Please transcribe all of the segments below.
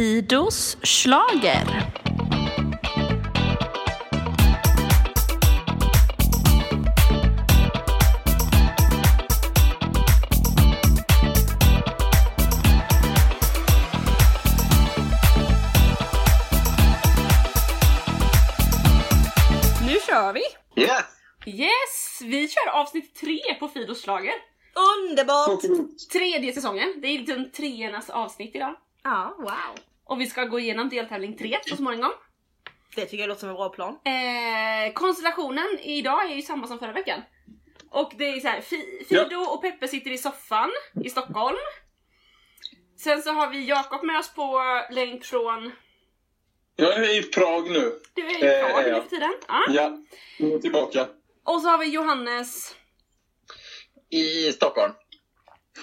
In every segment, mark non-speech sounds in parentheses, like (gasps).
Fidos slager. Nu kör vi! Yes! Yes! Vi kör avsnitt tre på Fidos slager. Underbart! Tredje säsongen. Det är liksom treornas avsnitt idag. Ja, wow. Och vi ska gå igenom deltävling tre så småningom. Det tycker jag låter som en bra plan. Eh, konstellationen idag är ju samma som förra veckan. Och det är så här, Fi- Fido och Peppe sitter i soffan i Stockholm. Sen så har vi Jakob med oss på länk från... Jag är i Prag nu. Du är i Eh, Prag ja. nu för tiden. Ja. Ja, nu är tillbaka. Och så har vi Johannes... I Stockholm.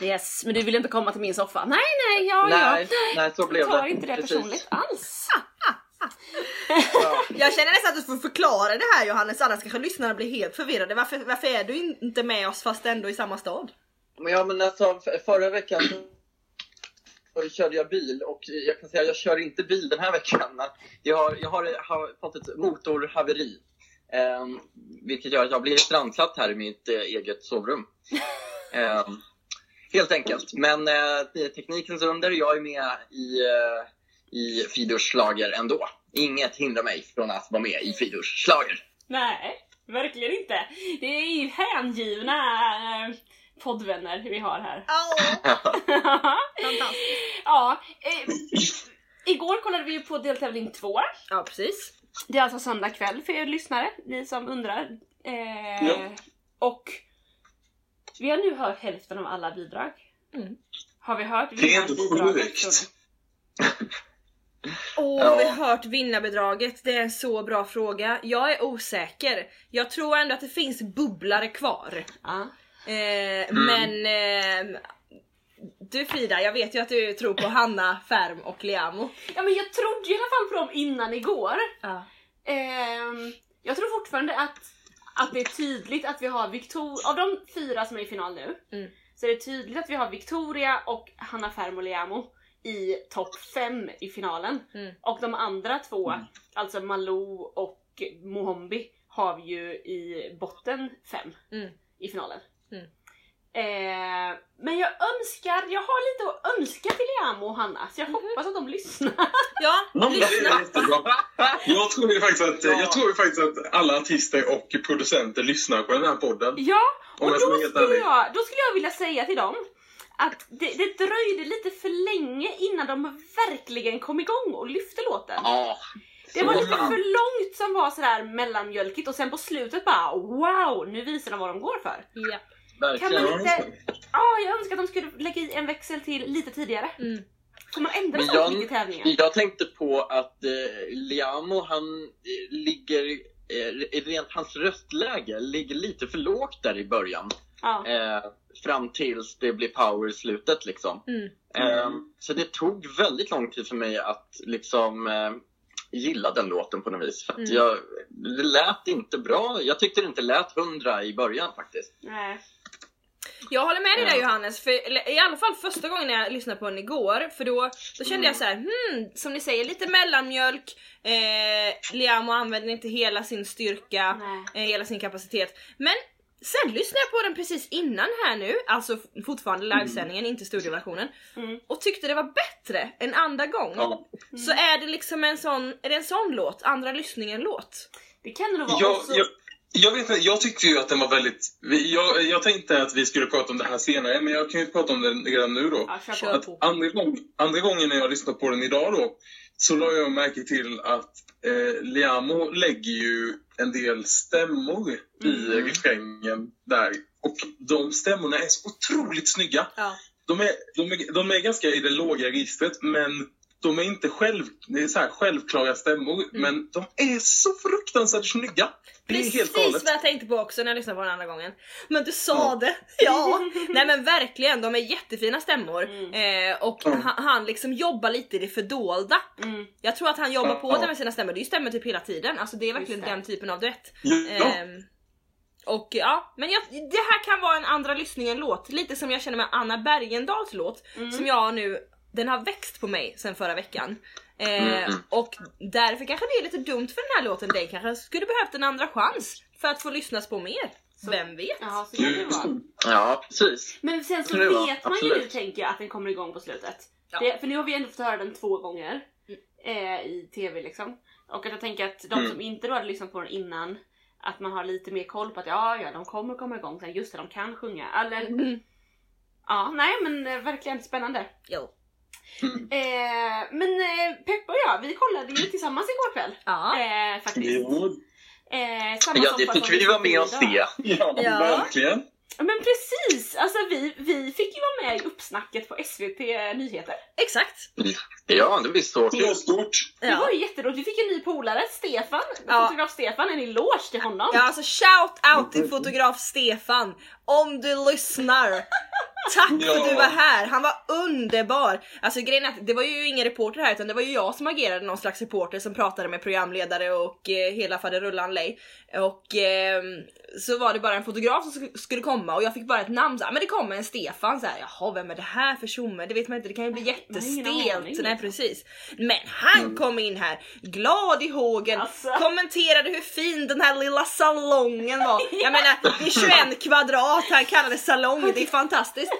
Yes, men du vill inte komma till min soffa. Nej, nej, ja, nej, ja. nej, så blev Jag tar det. inte det Precis. personligt alls. Ja. (laughs) Jag känner nästan att du får förklara det här Johannes, annars kanske lyssnarna blir helt förvirrade. Varför, varför är du inte med oss fast ändå i samma stad? Men ja, men alltså förra veckan så körde jag bil och jag kan säga jag kör inte bil den här veckan. Jag har, jag har, har fått ett motorhaveri. Um, vilket gör att jag blir strandsatt här i mitt eh, eget sovrum. (laughs) Ehm, helt enkelt. Men uh, teknikens under, jag är med i, uh, i Fidors slager ändå. Inget hindrar mig från att vara med i Fidors slager. Nej, verkligen inte. Det är ju hängivna eh, poddvänner vi har här. (laughs) Fantastiskt. ja, eh, igår kollade vi på deltävling två. Ja, precis. Det är alltså söndag kväll för er lyssnare, ni som undrar. Eh, Ja. Och vi har nu hört hälften av alla bidrag. Mm. Har vi hört vinnarbidraget? Åh, Ja. har vi hört vinnarbidraget? Det är en så bra fråga. Jag är osäker. Jag tror ändå att det finns bubblare kvar. Ja. Eh, Men eh, du Frida, jag vet ju att du tror på Hanna, Färm och Liamo. ja men jag trodde i alla fall på dem innan igår. Ja. Ehm, jag tror fortfarande att, att det är tydligt att vi har Victoria, av de fyra som är i final nu, Mm. så är det tydligt att vi har Victoria och Hanna Fermo i topp 5 i finalen. Mm. Och de andra två, alltså Malou och Mohombi, har vi ju i botten 5 Mm. i finalen. Mm. Eh, men jag önskar, jag har lite att önska till Liamo och Hanna, så jag hoppas att de lyssnar. (laughs) Ja, Ja, det lyssna. är (laughs) jättebra. Jag tror ju faktiskt att, jag tror ju faktiskt att alla artister och producenter lyssnar på den här podden. Ja, och då skulle, jag, då skulle jag vilja säga till dem att det, det dröjde lite för länge innan de verkligen kom igång och lyfte låten. Ja, Det var lite för långt som var sådär mellanmjölkigt och sen på slutet bara wow, nu visar de vad de går för. Ja. Kan verkligen. man inte... Ja, jag önskar att de skulle lägga i en växel till lite tidigare. Mm. Får man ändra så jag- mycket i tävlingar? Jag tänkte på att eh, Liamo, han eh, ligger, eh, rent hans röstläge ligger lite för lågt där i början. Ja. Eh, fram tills det blir power i slutet liksom. Mm. Eh, så det tog väldigt lång tid för mig att liksom eh, gilla den låten på något vis. För att Mm. jag, det lät inte bra. Jag tyckte det inte lät hundra i början faktiskt. Nej. Jag håller med dig där. Johannes, för eller, i alla fall första gången jag lyssnade på den igår, för då, då kände Mm. jag så här, hmm, som ni säger, lite mellanmjölk, eh, Liamo använder inte hela sin styrka, eh, hela sin kapacitet. Men sen lyssnade jag på den precis innan här nu, alltså fortfarande livesändningen, inte studioversionen, Mm. och tyckte det var bättre än andra gång. Ja. Så är det liksom en sån, är det en sån låt, andra lyssningen låt? Det kan det nog vara. Jag, också. jag, jag, vet, inte, jag tyckte ju att den var väldigt... Jag, jag tänkte att vi skulle prata om det här senare, men jag kan ju prata om den redan nu då. Ja. Att andra, gång, andra gången när jag lyssnade på den idag då, så la jag märke till att eh, Liamo lägger ju en del stämmor i Mm. refrängen där. Och de stämmorna är så otroligt snygga. Ja. De är, de är, de är ganska i det låga registret, men de är inte själv, det är så här självklara stämmor, men de är så fruktansvärt snygga. Det är helt Precis vad jag tänkte på också när jag lyssnade på den andra gången. Men du sa Ja. det! (laughs) Ja! Nej men verkligen, de är jättefina stämmor. Mm. Eh, och Ja. han, han liksom jobbar lite i det fördolda. Mm. Jag tror att han jobbar Ja. på det med sina stämmor, det är ju stämmor typ hela tiden. Alltså det är verkligen den typen av duett. Ja. Ehm, och ja, men jag, det här kan vara en andra lyssningen låt. Lite som jag känner med Anna Bergendahls låt. Mm. Som jag nu den har växt på mig sen förra veckan. Eh, Mm. Och därför kanske det är lite dumt för den här låten. Den kanske skulle behövt en andra chans för att få lyssnas på mer. Vem vet? Ja, så kan det vara. Ja, precis. Men sen så vet man ju nu absolut. tänker jag att den kommer igång på slutet. Ja. Det, för nu har vi ändå fått höra den två gånger eh, i TV liksom. Och att jag tänker att de Mm. som inte då hade lyssnat på den innan, att man har lite mer koll på att ja, ja, de kommer komma igång sen. Just det, de kan sjunga. Eller, Mm. ja, nej men eh, verkligen spännande. Jo. Eh, men eh, Peppa och jag, vi kollade ju tillsammans igår kväll. Ja. Eh, faktiskt. Jo, Eh, samma Ja, det fick vi vara med och se. ja, Ja. verkligen. Men precis! Alltså vi, vi fick ju vara med i uppsnacket på SVT Nyheter. Exakt. Ja, det blir så kul. stort. Det Ja. var ju jätteroligt. Vi fick en ny polare, Stefan. Ja. Fotograf Stefan, en eloge till honom. Ja alltså shout out till fotograf Stefan om du lyssnar. Tack för Ja. att du var här, han var underbar! Alltså grejen är att det var ju ingen reporter här utan det var ju jag som agerade någon slags reporter som pratade med programledare och eh, hela faderullan lej. Och ehm, så var det bara en fotograf som sk- skulle komma och jag fick bara ett namn såhär, men det kommer en Stefan såhär, jaha vem är det här för tjomme? Det vet man inte, det kan ju bli jättestelt. aning, Nej liksom. precis. Men han kom in här, glad i hågen, Alltså. kommenterade hur fin den här lilla salongen var. (laughs) Jag menar, det är 21 kvadrat, han kallar det salong, det är fantastiskt.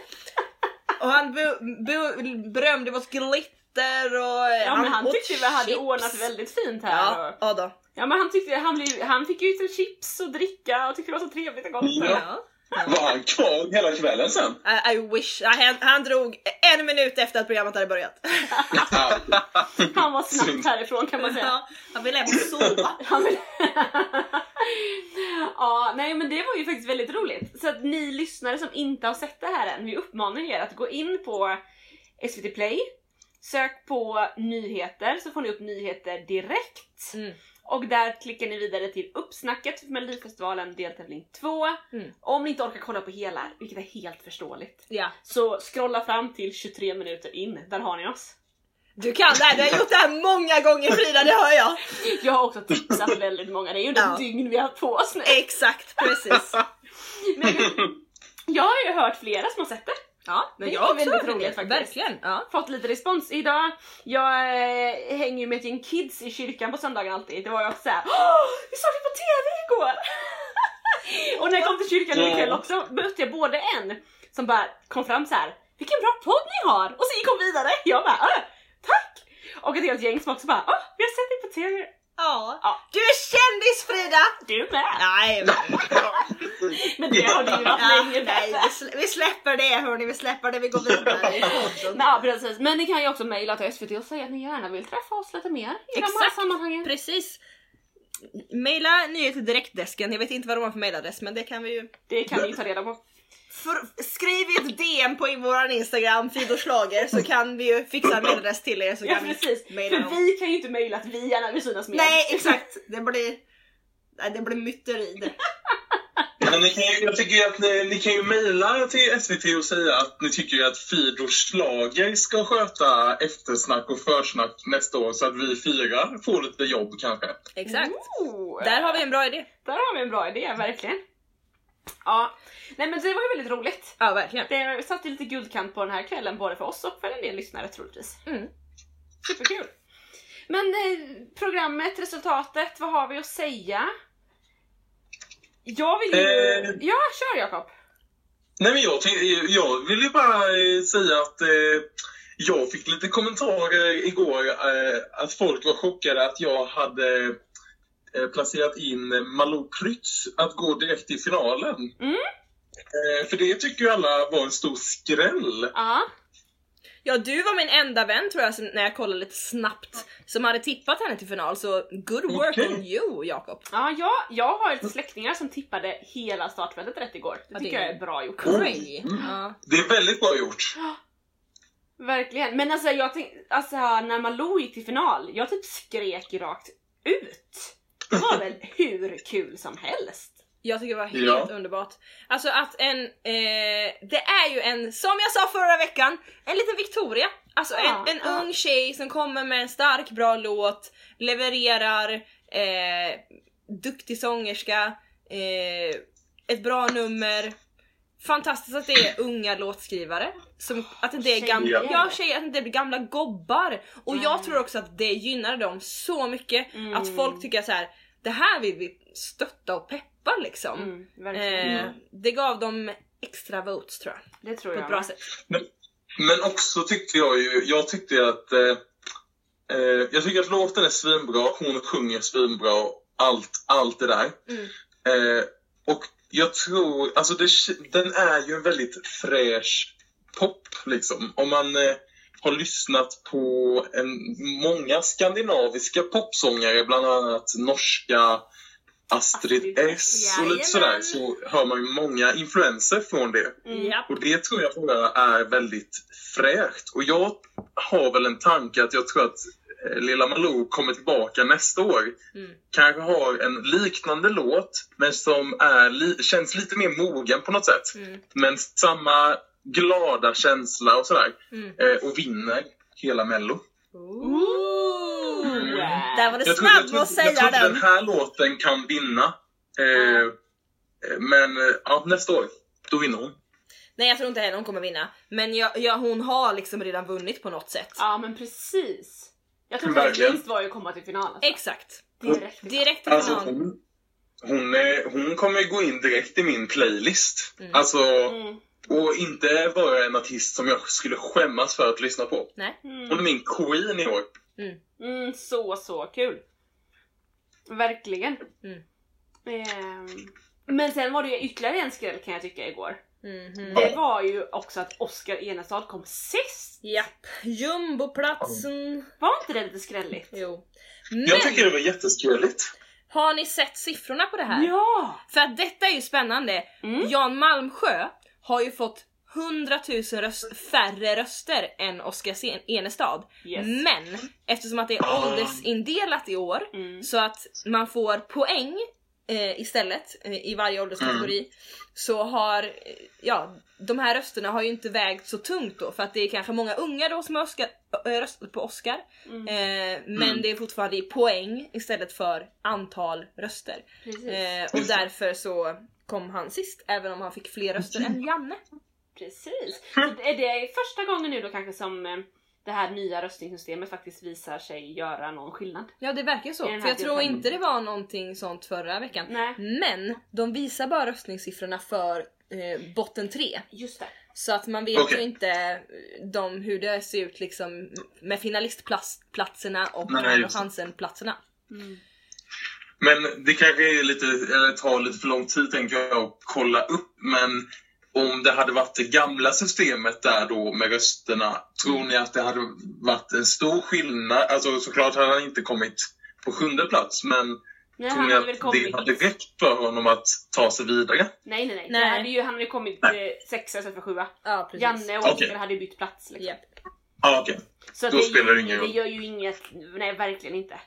Och han be, be, berömde vårt glitter och Ja, men han åt tyckte vi hade chips. ordnat väldigt fint här. Ja, Och, ja då. Ja men han tyckte han, blev, han fick ju lite chips och dricka och tyckte det var så trevligt och gott. Ja. Var han kvar hela kvällen sen? I, I wish. Han, han drog en minut efter att programmet hade börjat. Ja. Han var snabbt härifrån kan man säga. Ja, han ville hem och sova. (laughs) Vill- ja, nej men det var ju faktiskt väldigt roligt. Så att ni lyssnare som inte har sett det här än, vi uppmanar er att gå in på SVT Play, sök på nyheter så får ni upp nyheter direkt. Mm. Och där klickar ni vidare till uppsnacket för Melodifestivalen deltävling 2. Mm. Om ni inte orkar kolla på hela, vilket är helt förståeligt, Ja. så scrolla fram till 23 minuter in, där har ni oss. Du kan det här, du har gjort det här många gånger Frida, det hör jag. Jag har också tipsat (laughs) väldigt många, det är ju Ja. ett dygn vi har på oss nu. Exakt, precis. Men jag har ju hört flera som har sett det. Ja, men jag också väldigt roligt faktiskt. Verkligen. Ja. Fått lite respons. Idag, jag eh, hänger ju med ett gäng kids i kyrkan på söndagen alltid. Det var ju också såhär Åh, vi såg det på TV igår! (laughs) och när jag kom till kyrkan ikväll också mötte jag både en som bara kom fram så här. Vilken bra podd ni har! Och så gick hon vidare. Jag bara "Åh, tack! Och ett helt gäng som också bara vi har sett dig på TV. Ja. Ja. Du är kändis Frida! Du med! Nej, men, (laughs) Men det har du ju varit ja, länge nej vi, slä, vi släpper det hörni, vi släpper det, vi går vidare (laughs) ja, precis. Men ni kan ju också mejla till SVT och säga att ni gärna vill träffa oss lite mer i de här Exakt. sammanhangen. Precis. Maila nyheter direktdesken, jag vet inte vad de har för mailadress men det kan vi ju... Det kan ju ta reda på. För, skriv i ett DM på våran Instagram, Fido Schlager, så kan vi ju fixa en mailadress till er så Ja kan precis, vi maila för vi kan ju inte mejla att vi gärna vill synas mer. Nej (laughs) exakt, det blir... Nej, det blir myteri det. Men ni kan ju, jag tycker att ni, ni kan ju mejla till SVT och säga att ni tycker att Fidor ska sköta eftersnack och försnack nästa år så att vi fyra får lite jobb kanske. Exakt. Oh, Där har vi en bra idé. där har vi en bra idé, verkligen. Ja, nej men det var ju väldigt roligt. Ja verkligen. Det satte lite guldkant på den här kvällen både för oss och för en del lyssnare troligtvis. Mm. Superkul! Men eh, programmet, resultatet, vad har vi att säga? Jag vill ju... Eh. Ja, kör Jakob! Nej men jag, tänkte- jag vill ju bara eh, säga att eh, jag fick lite kommentarer igår eh, att folk var chockade att jag hade eh, placerat in Malou Prytz att gå direkt till finalen. Mm. Eh, för det tycker ju alla var en stor skräll. Ja, Ja du var min enda vän tror jag när jag kollade lite snabbt som hade tippat henne till final så good work Okej. on you Jakob. ja jag, jag har lite släktingar som tippade hela startfältet rätt igår. Det Ja, tycker det- jag är bra gjort. Cray. Mm. Ja. Det är väldigt bra gjort. Verkligen. Men alltså jag tänkte, alltså när Malou gick till final, jag typ skrek rakt ut. Det var väl hur kul som helst? Jag tycker det var helt Ja. underbart. Alltså att en, eh, det är ju en, som jag sa förra veckan, en liten Victoria. Alltså Ja, en, en ja. ung tjej som kommer med en stark bra låt, levererar, eh, duktig sångerska, eh, ett bra nummer. Fantastiskt att det är unga låtskrivare. Som, att det är gamla, Tjejer. ja, tjejer, att det inte blir gamla gobbar. Och jag Mm. tror också att det gynnar dem så mycket. Mm. Att folk tycker så här: det här vill vi stötta och peppa liksom. Mm. Eh, det gav dem extra votes tror jag. det tror På jag. ett bra sätt. Men, men också tyckte jag ju, jag tyckte att eh, eh, jag tycker att låten är svinbra, hon sjunger svinbra, allt, allt det där. Mm. Eh, och jag tror, alltså det, den är ju en väldigt fräsch pop liksom. Om man eh, har lyssnat på en, många skandinaviska popsångare, bland annat norska Astrid. S och lite sådär, så hör man ju många influenser från det. Mm. Och det tror jag bara är väldigt fräscht. Och jag har väl en tanke att jag tror att Lilla Malou kommer tillbaka nästa år. Mm. Kanske har en liknande låt, men som är li- känns lite mer mogen på något sätt. Mm. Men samma glada känsla och sådär. Mm. Eh, och vinner hela Mello. Ooh. Mm. Där var tror, snabb jag, att tror, jag tror säga inte den. den här låten kan vinna. Eh, eh, men eh, ja, nästa år, då vinner hon. Nej jag tror inte heller hon kommer vinna. Men jag, jag, hon har liksom redan vunnit på något sätt. Ja men precis. Jag tror att minst var ju att komma till final. Alltså. Exakt. Direkt. Direkt till Alltså, final. hon, hon, är, hon kommer gå in direkt i min playlist. Mm. Alltså, Mm. och inte vara en artist som jag skulle skämmas för att lyssna på. Nej. Hon är Mm. min queen i år. Mm, så så kul. Verkligen. Mm. Ehm, men sen var det ju ytterligare en skräll kan jag tycka igår. Mhm. Det var ju också att Oscar Enestad kom sist. Japp. Jumboplatsen. Var inte det lite skrälligt? Jo. Men Jag tycker det var jätteskrälligt. har ni sett siffrorna på det här? Ja! För att detta är ju spännande. Mm. Jan Malmsjö har ju fått 100 000 röst, färre röster än Oscar Enestad. Yes. Men eftersom att det är åldersindelat i år Mm. så att man får poäng eh, istället eh, i varje ålderskategori så har, eh, ja, de här rösterna har ju inte vägt så tungt då för att det är kanske många unga då som har Oscar, äh, röstat på Oscar. Mm. Eh, men Mm. det är fortfarande i poäng istället för antal röster. Eh, och därför så kom han sist även om han fick fler röster än Janne. Precis. Så är det första gången nu då kanske som eh, det här nya röstningssystemet faktiskt visar sig göra någon skillnad? Ja det verkar så, för jag tror inte det var någonting sånt förra veckan. Nej. Men de visar bara röstningssiffrorna för eh, botten 3. Just det. Så att man vet Okej. ju inte eh, de, hur det ser ut liksom med finalistplatserna och andra chansen-platserna. Mm. Men det kanske är lite, eller tar lite för lång tid tänker jag att kolla upp. Men om det hade varit det gamla systemet där då med rösterna, tror ni att det hade varit en stor skillnad? Alltså såklart hade han inte kommit på sjunde plats, men Nej, tror ni att det hade räckt för honom att ta sig vidare? Nej nej nej. Nej. Det hade ju, han hade ju kommit eh, sexa istället för sjua. Ja precis. Janne och Oskar Okej. hade ju bytt plats. Liksom. Ja, okej. Så Då det, spelar det ingen det roll. gör ju inget, nej verkligen inte.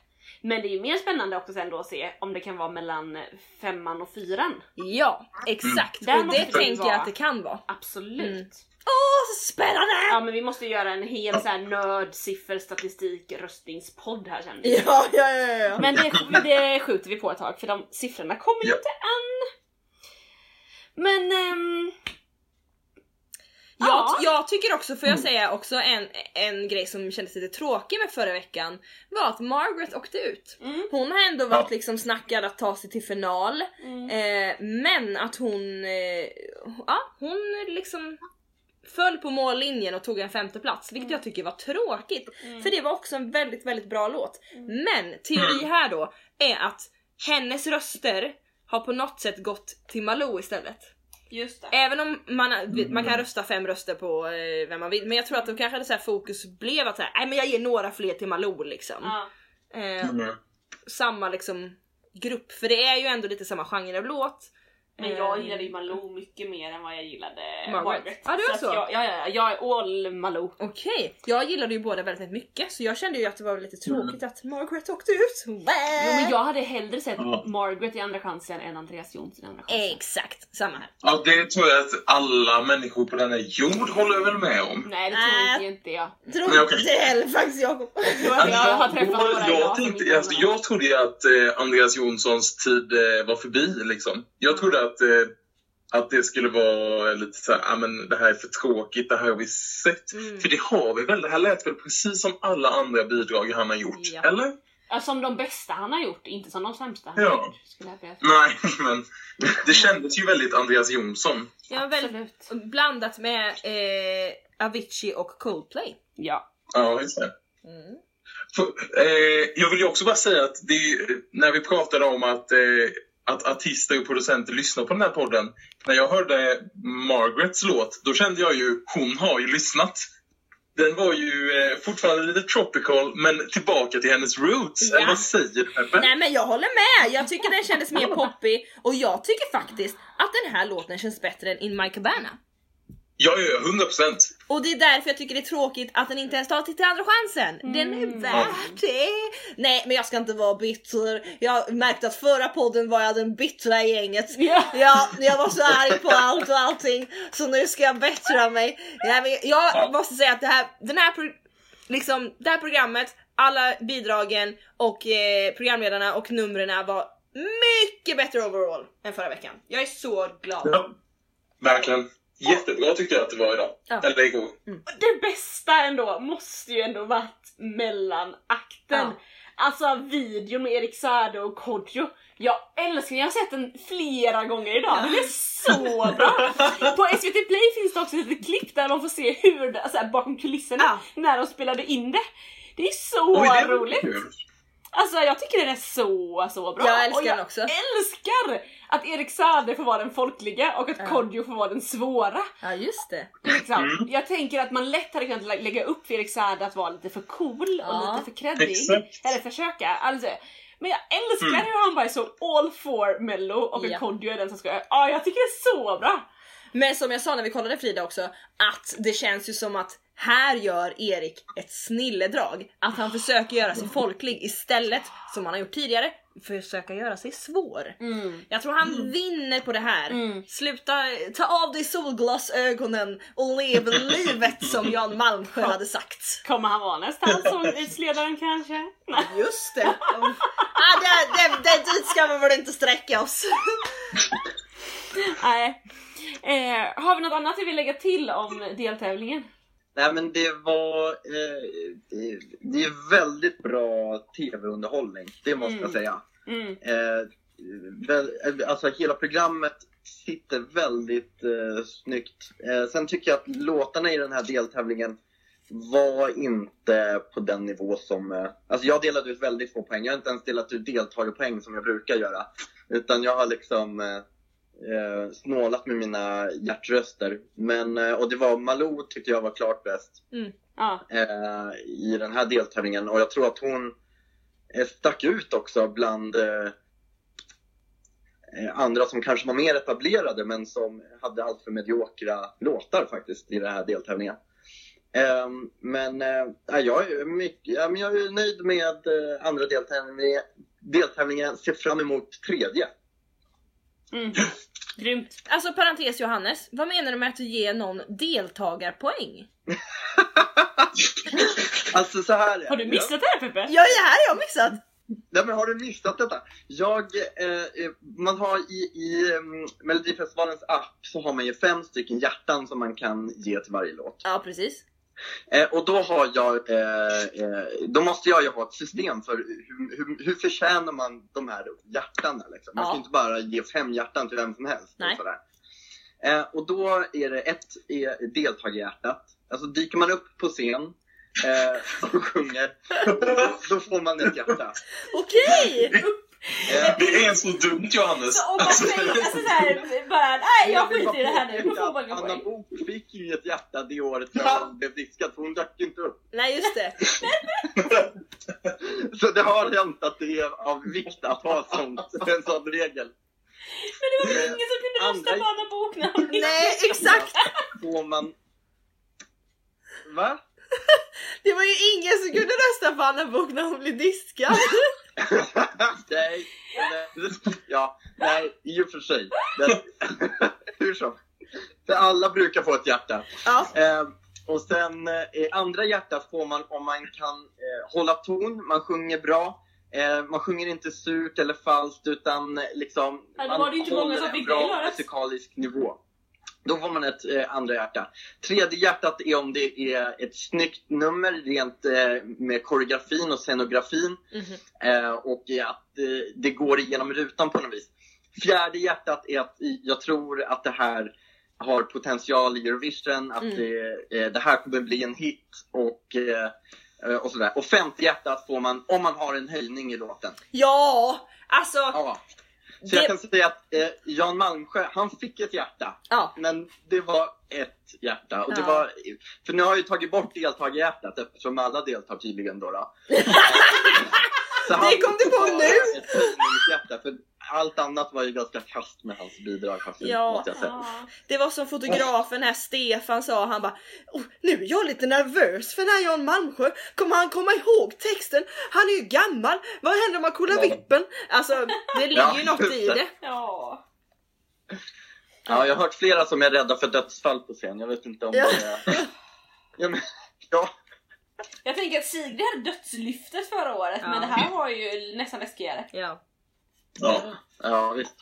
Men det är ju mer spännande också sen då att se om det kan vara mellan femman och fyran. Ja, exakt. Där Och det tänker jag att det kan vara. Absolut. Mm. Åh, så spännande! Ja men vi måste göra en hel så här nörd, siffror, statistik, röstningspodd här sen. Ja, ja, ja, ja. Men det, det skjuter vi på ett tag för de siffrorna kommer ju Ja. inte än. Men... Jag, Ja. jag tycker också, får jag säga också en, en grej som kändes lite tråkig med förra veckan var att Margaret åkte ut. mm, Hon har ändå varit liksom snackad att ta sig till final mm, eh, men att hon, eh, ja hon liksom föll på mållinjen och tog en femte plats vilket jag tycker var tråkigt. mm. För det var också en väldigt, väldigt bra låt. Men teori här då är att hennes röster har på något sätt gått till Malou istället. Just det. Även om man, man kan rösta fem röster på eh, vem man vill, men jag tror att då kanske det så här fokus blev att så här, nej men jag ger några fler till Malou liksom. Ja. Eh, Mm. samma liksom grupp, för det är ju ändå lite samma genre av låt. Men jag Eh, gillade ju Malou mycket mer än vad jag gillade Margaret. Margaret. Ja, det var att så. Jag, ja, ja, jag är all Malou. Okej, jag gillade ju båda väldigt, mycket så jag kände ju att det var lite tråkigt att Margaret åkte ut. Jo, men jag hade hellre sett Ja. Margaret i andra chansen än Andreas Jonsson i andra chansen. Exakt, samma här. Ja, det tror jag att alla människor på denna jord håller väl med om. Nej det tror inte jag. Tror Nej, inte heller faktiskt Jakob. Jag, jag har träffat några jag, jag, tänkte, inte alltså, jag trodde ju att eh, Andreas Jonssons tid eh, var förbi. Liksom. Jag trodde att eh, att det skulle vara lite så här, ah, men det här är för tråkigt, det här har vi sett. Mm. För det har vi väl, det här lät väl precis som alla andra bidrag han har gjort, Ja. eller? Ja, som de bästa han har gjort, inte som de sämsta han Ja. har gjort. Skulle jag. Nej, (laughs) men det kändes ju väldigt Andreas Jonsson. Ja, väldigt Absolut. blandat med eh, Avicii och Coldplay. Ja. Ja, just det. Mm. För, eh, jag vill ju också bara säga att det, är- när vi pratade om att, eh, att artister och producenter lyssnar på den här podden. När jag hörde Margarets låt, då kände jag ju, hon har ju lyssnat. Den var ju eh, fortfarande lite tropical, men tillbaka till hennes roots. Ja. Eller vad säger du Peppe? Nej men jag håller med! Jag tycker den kändes mer poppig och jag tycker faktiskt att den här låten känns bättre än In My Cabana. Ja, ja, ja, 100 procent. Och det är därför jag tycker det är tråkigt att den inte ens tar till andra chansen. Den är värd det. Nej men jag ska inte vara bitter. Jag märkte att förra podden var jag den bittra i gänget. (laughs) Ja. Ja, jag var så arg på allt och allting. Så nu ska jag bättra mig. Nej, men jag Ja. måste säga att det här, den här, pro- liksom, det här programmet, alla bidragen och eh, programledarna och numren var mycket bättre overall än förra veckan. Jag är så glad. Ja, verkligen. Jättebra tyckte jag att det var idag. Ja. Eller igår. Det bästa ändå måste ju ändå varit mellanakten. Ja. Alltså videon med Erik Saade och Kodjo. Jag älskar den, jag har sett den flera gånger idag. Den är så bra! (laughs) På SVT Play finns det också ett litet klipp där man får se hur det, alltså här, bakom kulisserna Ja. när de spelade in det. Det är så Oj, det roligt! Alltså jag tycker den är så, så bra. Jag älskar och jag den också. älskar att Erik Saade får vara den folkliga och att Ja. Kodjo får vara den svåra. Ja just det. Liksom. Mm. Jag tänker att man lätt hade kunnat lä- lägga upp för Erik Saade att vara lite för cool och Ja. lite för creddig. Exakt. Eller försöka. Alltså, men jag älskar Mm. hur han bara är så all for mello och Ja. Kodjo är den som ska... Ja, jag tycker det är så bra! Men som jag sa när vi kollade Frida också, att det känns ju som att här gör Erik ett snilledrag. Att han försöker göra sig folklig istället, som han har gjort tidigare, försöka göra sig svår. Jag tror han vinner på det här. Mm. Sluta ta av dig solglasögonen och lev livet som Jan Malmsjö hade sagt. Kommer han vara nästa sångutledaren kanske? Nej. Just det. ah, det, det, det, dit ska vi väl inte sträcka oss. Nej. Eh, har vi något annat vi vill lägga till om deltävlingen? Nej men det var, eh, det, det är väldigt bra tv-underhållning, det måste Mm. jag säga. Mm. Eh, väl, alltså hela programmet sitter väldigt eh, snyggt. Eh, sen tycker jag att låtarna i den här deltävlingen var inte på den nivå som... Eh, alltså jag delade ut väldigt få poäng. Jag har inte ens delat ut deltagarpoäng som jag brukar göra. Utan jag har liksom eh, snålat med mina hjärtröster. Men, eh, och det var Malou tyckte jag var klart bäst Ja. eh, i den här deltävlingen och jag tror att hon eh, stack ut också bland eh, eh, andra som kanske var mer etablerade men som hade allt för mediokra låtar faktiskt i den här deltävlingen. Eh, men ja, jag, är mycket, jag är nöjd med andra deltävlingen. deltävlingen. Ser fram emot tredje. Mm. (laughs) Grymt. Alltså parentes Johannes, vad menar du med att du ger någon deltagarpoäng? (laughs) alltså så här är Har du missat det här Peppe? Ja det här har jag missat! Nej men har du missat detta? Jag, eh, eh, man har i, i um, Melodifestivalens app så har man ju fem stycken hjärtan som man kan ge till varje låt. Ja precis. Eh, och då har jag, eh, eh, då måste jag ju ha ett system för hur, hur, hur förtjänar man de här hjärtana liksom. Man Ja. kan inte bara ge fem hjärtan till vem som helst. Nej. Och, sådär. Eh, och då är det ett är deltagarhjärtat. Alltså dyker man upp på scen eh, och sjunger, då får man ett hjärta. (laughs) Okej! Eh, Det är så dumt Johannes. Så om man Alltså, säger alltså såhär, bara nej jag skiter i det här nu, då får man Anna. Bok fick ju ett hjärta det året när hon blev diskad, för hon dök ju inte upp. Nej just det. (laughs) Så det har hänt att det är av vikt att ha sånt, (laughs) en sån regel. Men det var ju ingen som kunde rösta Andra- på Anna Bok när hon Nej exakt! Får man... Va? (laughs) Det var ju ingen som kunde rösta på Anna Bok när hon blev diskad. (laughs) nej, nej, ja, nej, i och för sig. Men, (laughs) hur som. För alla brukar få ett hjärta. Ja. Eh, och sen eh, andra hjärtat får man om man kan eh, hålla ton, man sjunger bra, Eh, man sjunger inte surt eller falskt utan eh, liksom Ja, då var det inte många som en fick bra det i lördags. musikalisk nivå. Då får man ett eh, andra hjärta. Tredje hjärtat är om det är ett snyggt nummer rent eh, med koreografin och scenografin Mhm. eh, och att eh, det går igenom rutan på något vis. Fjärde hjärtat är att jag tror att det här har potential i Eurovision, att Mm. det, eh, det här kommer bli en hit och, eh, och sådär. Och femte hjärtat får man om man har en höjning i låten. Ja! Alltså, Ja. Så Det- jag kan säga att eh, Jan Malmsjö, han fick ett hjärta. ja. Men det var ett hjärta. Och det Ja. var, för nu har jag ju tagit bort deltagarhjärtat eftersom alla deltar tydligen då. då. (laughs) Det kom du på nu? Ett för allt annat var ju ganska kast med hans bidrag faktiskt. Ja. Måste jag säga. Ja. Det var som fotografen här Stefan sa, han bara oh, Nu är jag lite nervös för den här Jan Malmsjö, kommer han komma ihåg texten? Han är ju gammal, vad händer om man kollar Ja. vippen? Alltså det ligger Ja, ju något i det. det. ja. Ja, jag har hört flera som är rädda för dödsfall på scen. Jag vet inte om Ja. det är... Ja, men, ja. Jag tänker att Sigrid hade dödslyftet förra året Ja. men det här var ju nästan läskigare. Ja, Ja. ja, visst.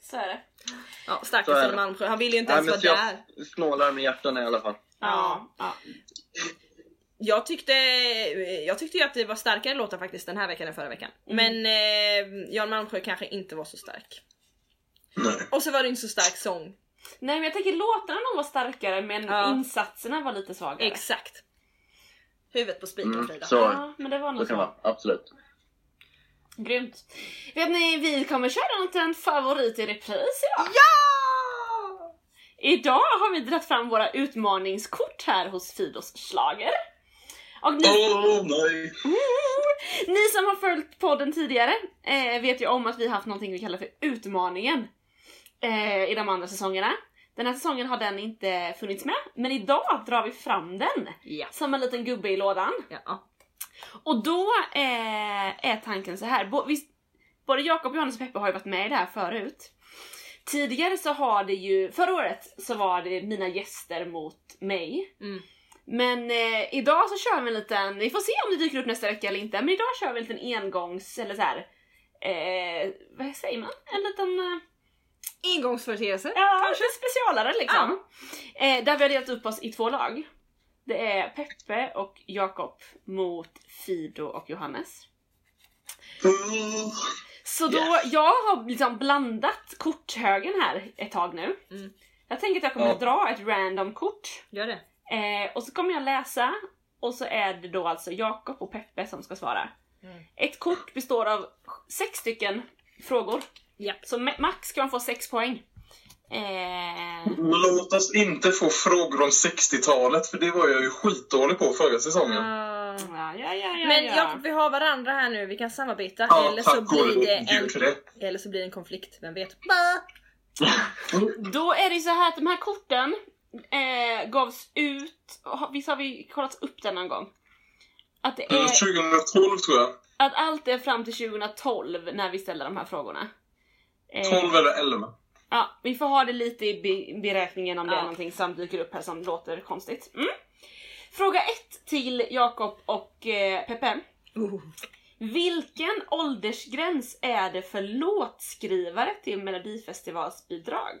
Så är det. ja Så stackars det. Malmsjö, han vill ju inte Nej, ens vara så där. jag snålar med hjärtan i alla fall. Ja. ja. Jag tyckte, jag tyckte ju att det var starkare låtar faktiskt den här veckan än förra veckan. Mm. Men eh, Jan Malmsjö kanske inte var så stark. Nej. Och så var det inte så stark sång. Nej men jag tänker låtarna nog var starkare men Ja. insatserna var lite svagare. Exakt. Huvudet på spiken Mm, Frida. så, Ja, men det var så nog kan det så. vara. Absolut. Grymt. Vet ni, vi kommer köra en liten favorit i repris idag. Ja! Idag har vi dragit fram våra utmaningskort här hos Fidos Schlager. Och ni, Åh nej! ni som har följt podden tidigare eh, vet ju om att vi har haft någonting vi kallar för utmaningen eh, i de andra säsongerna. Den här säsongen har den inte funnits med, men idag drar vi fram den Ja. som en liten gubbe i lådan. ja. Och då eh, är tanken så här. Bo, visst, både Jakob, Johannes och Peppe har ju varit med i det här förut. Tidigare så har det ju, förra året så var det mina gäster mot mig. Mm. Men eh, idag så kör vi en liten, vi får se om det dyker upp nästa vecka eller inte, men idag kör vi en liten engångs, eller så här. Eh, vad säger man? En liten... Eh, Engångsföreteelse. Ja, kanske specialare liksom. Eh, där vi har delat upp oss i två lag. Det är Peppe och Jakob mot Fido och Johannes. Åh. Så då, Yes. jag har liksom blandat korthögen här ett tag nu. Mm. Jag tänker att jag kommer Ja. att dra ett random kort. Gör det. Eh, och så kommer jag läsa och så är det då alltså Jakob och Peppe som ska svara. Mm. Ett kort består av sex stycken frågor. Ja. Så ma- max kan man få sex poäng. Eh, Låt oss inte få frågor om 60-talet, för det var jag ju skitdålig på förra säsongen. ja, ja, ja, ja, Men ja. Jakob, vi har varandra här nu, vi kan samarbeta. Ja, eller, så blir det en, eller så blir det en konflikt, vem vet? Då är det så här att de här korten eh, gavs ut, visst har vi kollat upp den någon gång? Att, det är, 2012 tror jag. att allt är fram till 2012 när vi ställer de här frågorna. Eh, 12 eller 11. Ja, vi får ha det lite i be- beräkningen om det Ja. är någonting som dyker upp här som låter konstigt. Mm. Fråga ett till Jakob och eh, Peppe. Uh. Vilken åldersgräns är det för låtskrivare till Melodifestivalsbidrag?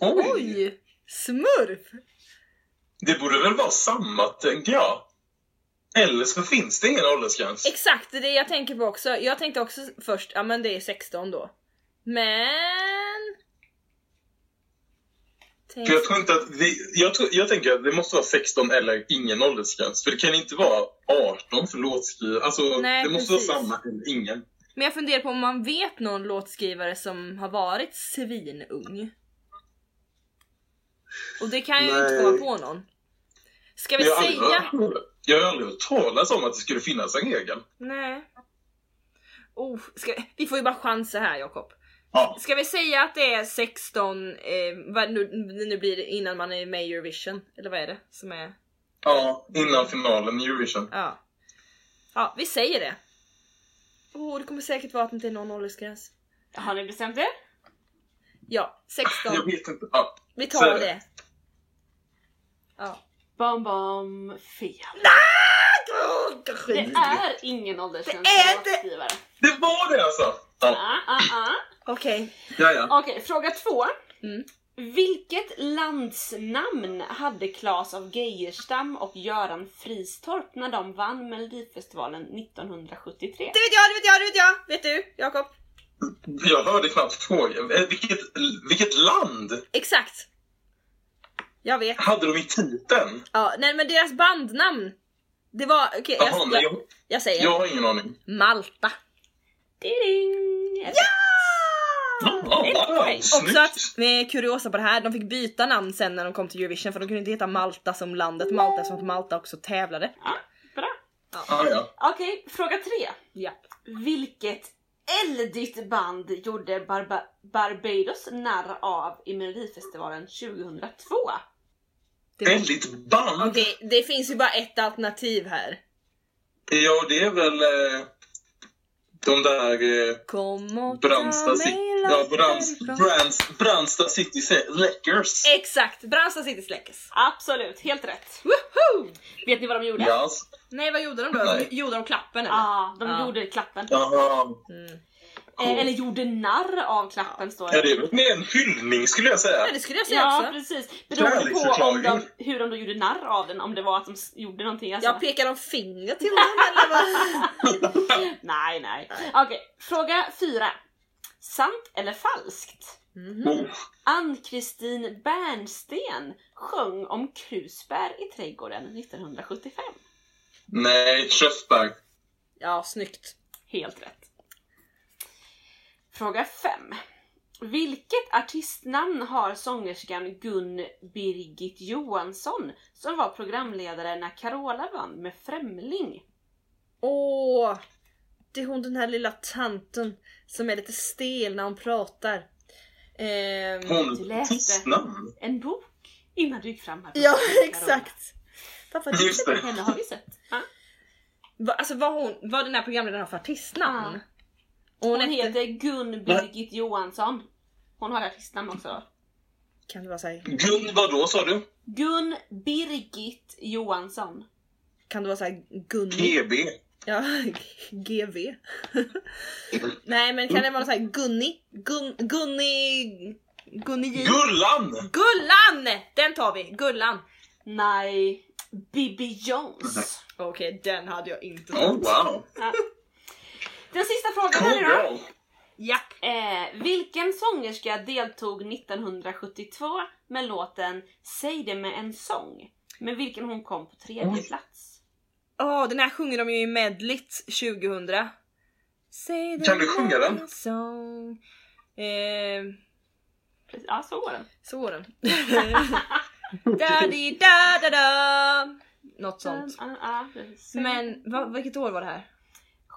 Oj! Oj! Smurf! Det borde väl vara samma, tänker jag. Eller så finns det ingen åldersgräns. Exakt, det är det jag tänker på också. Jag tänkte också först, ja men det är 16 då. Men... För jag tror inte att vi, jag, tror, jag tänker att det måste vara 16 eller ingen åldersgräns. För det kan inte vara 18 för låtskrivare. Alltså, Nej, det måste precis. vara samma eller ingen. Men jag funderar på om man vet någon låtskrivare som har varit svinung. Och det kan jag ju inte komma på någon. Ska vi Jag aldrig, säga... hört- jag har aldrig hört talas om att det skulle finnas en regel. Nej. Oh, ska... Vi får ju bara chansa här Jakob. Ja. Ska vi säga att det är 16, eh, vad nu, nu blir det innan man är med i Eurovision? Eller vad är det som är? ja, innan finalen i Eurovision. Ja. Ja, vi säger det. Åh, oh, det kommer säkert vara att det inte är någon åldersgräns. Har ni bestämt er? Ja, 16. Jag vet inte. Ja. Vi tar det. det. Ja. Bam bam fel. Kanske Det är ingen åldersgräns Det är låtskrivare. Det var det alltså! Ja, Ah, ah, ah. Okej. ja. ja. Okej, fråga två. Mm. Vilket landsnamn hade Claes av Geijerstam och Göran Fristorp när de vann Melodifestivalen 1973? Det vet jag, det vet jag, det vet jag! Vet du Jakob? Jag hörde knappt frågan. Eh, Vilket, vilket land Exakt. Jag vet. hade de i titeln? Ja, nej men deras bandnamn. Det var, okej nej, jag, jag, jag säger jag har ingen aning. Malta. Ding! Ja! Ett poäng. (laughs) Också att, med kuriosa på det här, de fick byta namn sen när de kom till Eurovision för de kunde inte heta Malta som landet Malta eftersom att Malta också tävlade. Ja, bra. Ah, ja. Okej, fråga tre. Ja. Vilket eldigt band gjorde Barba- Barbados narr av i Melodifestivalen 2002? Det var- Väldigt band. Okej, det finns ju bara ett alternativ här. Ja, det är väl eh, de där eh, Kom och Brandsta ta City. mig Ja, långt Brands, härifrån. Brands, Brandsta City Läckers. Exakt, Brandsta City Släckes. Absolut, helt rätt. Woho! Vet ni vad de gjorde? Ja. Nej vad gjorde de då? Nej. Gjorde de klappen eller? Ja, de Ja. gjorde klappen. Jaha. Mm. Eh, eller gjorde narr av klappen står Ja, det. det är mer en hyllning skulle jag säga. Ja, det skulle jag säga Ja, också. precis. Beroende på om de, hur de då gjorde narr av den, om det var att de gjorde någonting. Alltså. Jag pekar de finger till dem eller vad? (laughs) Nej, nej. Okej, fråga fyra. Sant eller falskt? Mhm. Oh. Ann-Kristin Bernsten sjöng om krusbär i trädgården 1975. Nej, Köttberg. Ja, snyggt. Helt rätt. Fråga 5. Vilket artistnamn har sångerskan Gun Birgit Johansson som var programledare när Carola vann med Främling? Åh! Det är hon den här lilla tanten som är lite stel när hon pratar. Du Hon läste. artistnamn. En bok innan du gick fram här. ja, (laughs) exakt! Pappa, Just det. Henne har vi sett. Ja. Va, alltså vad hon, vad den här programledaren har för artistnamn? Och Hon, hon, heter Gun Birgit Johansson. Hon har artistnamn också. Kan det vara såhär, Gun vadå sa du? Gun Birgit Johansson. kan det vara såhär Gunni? GB. Ja, (laughs) GV. (laughs) Nej men kan det vara såhär Gunni? Gun, Gunni... Gunni J? Gullan! Gullan! Den tar vi, Gullan. Nej, Bibi Jones. Okej, den hade jag inte Oh tagit. wow. Den sista frågan Cool här girl. Japp. Eh, vilken sångerska deltog 1972 med låten Säg det med en sång? Med vilken hon kom på tredje Oj. plats. Åh, den här sjunger de ju i medligt 2000. Säg det Kan du sjunga med den? en sång. Eh, Ja, så var den. så var den. (laughs) da di da da da Något sånt. Ja, ja, precis. Men va, vilket år var det här?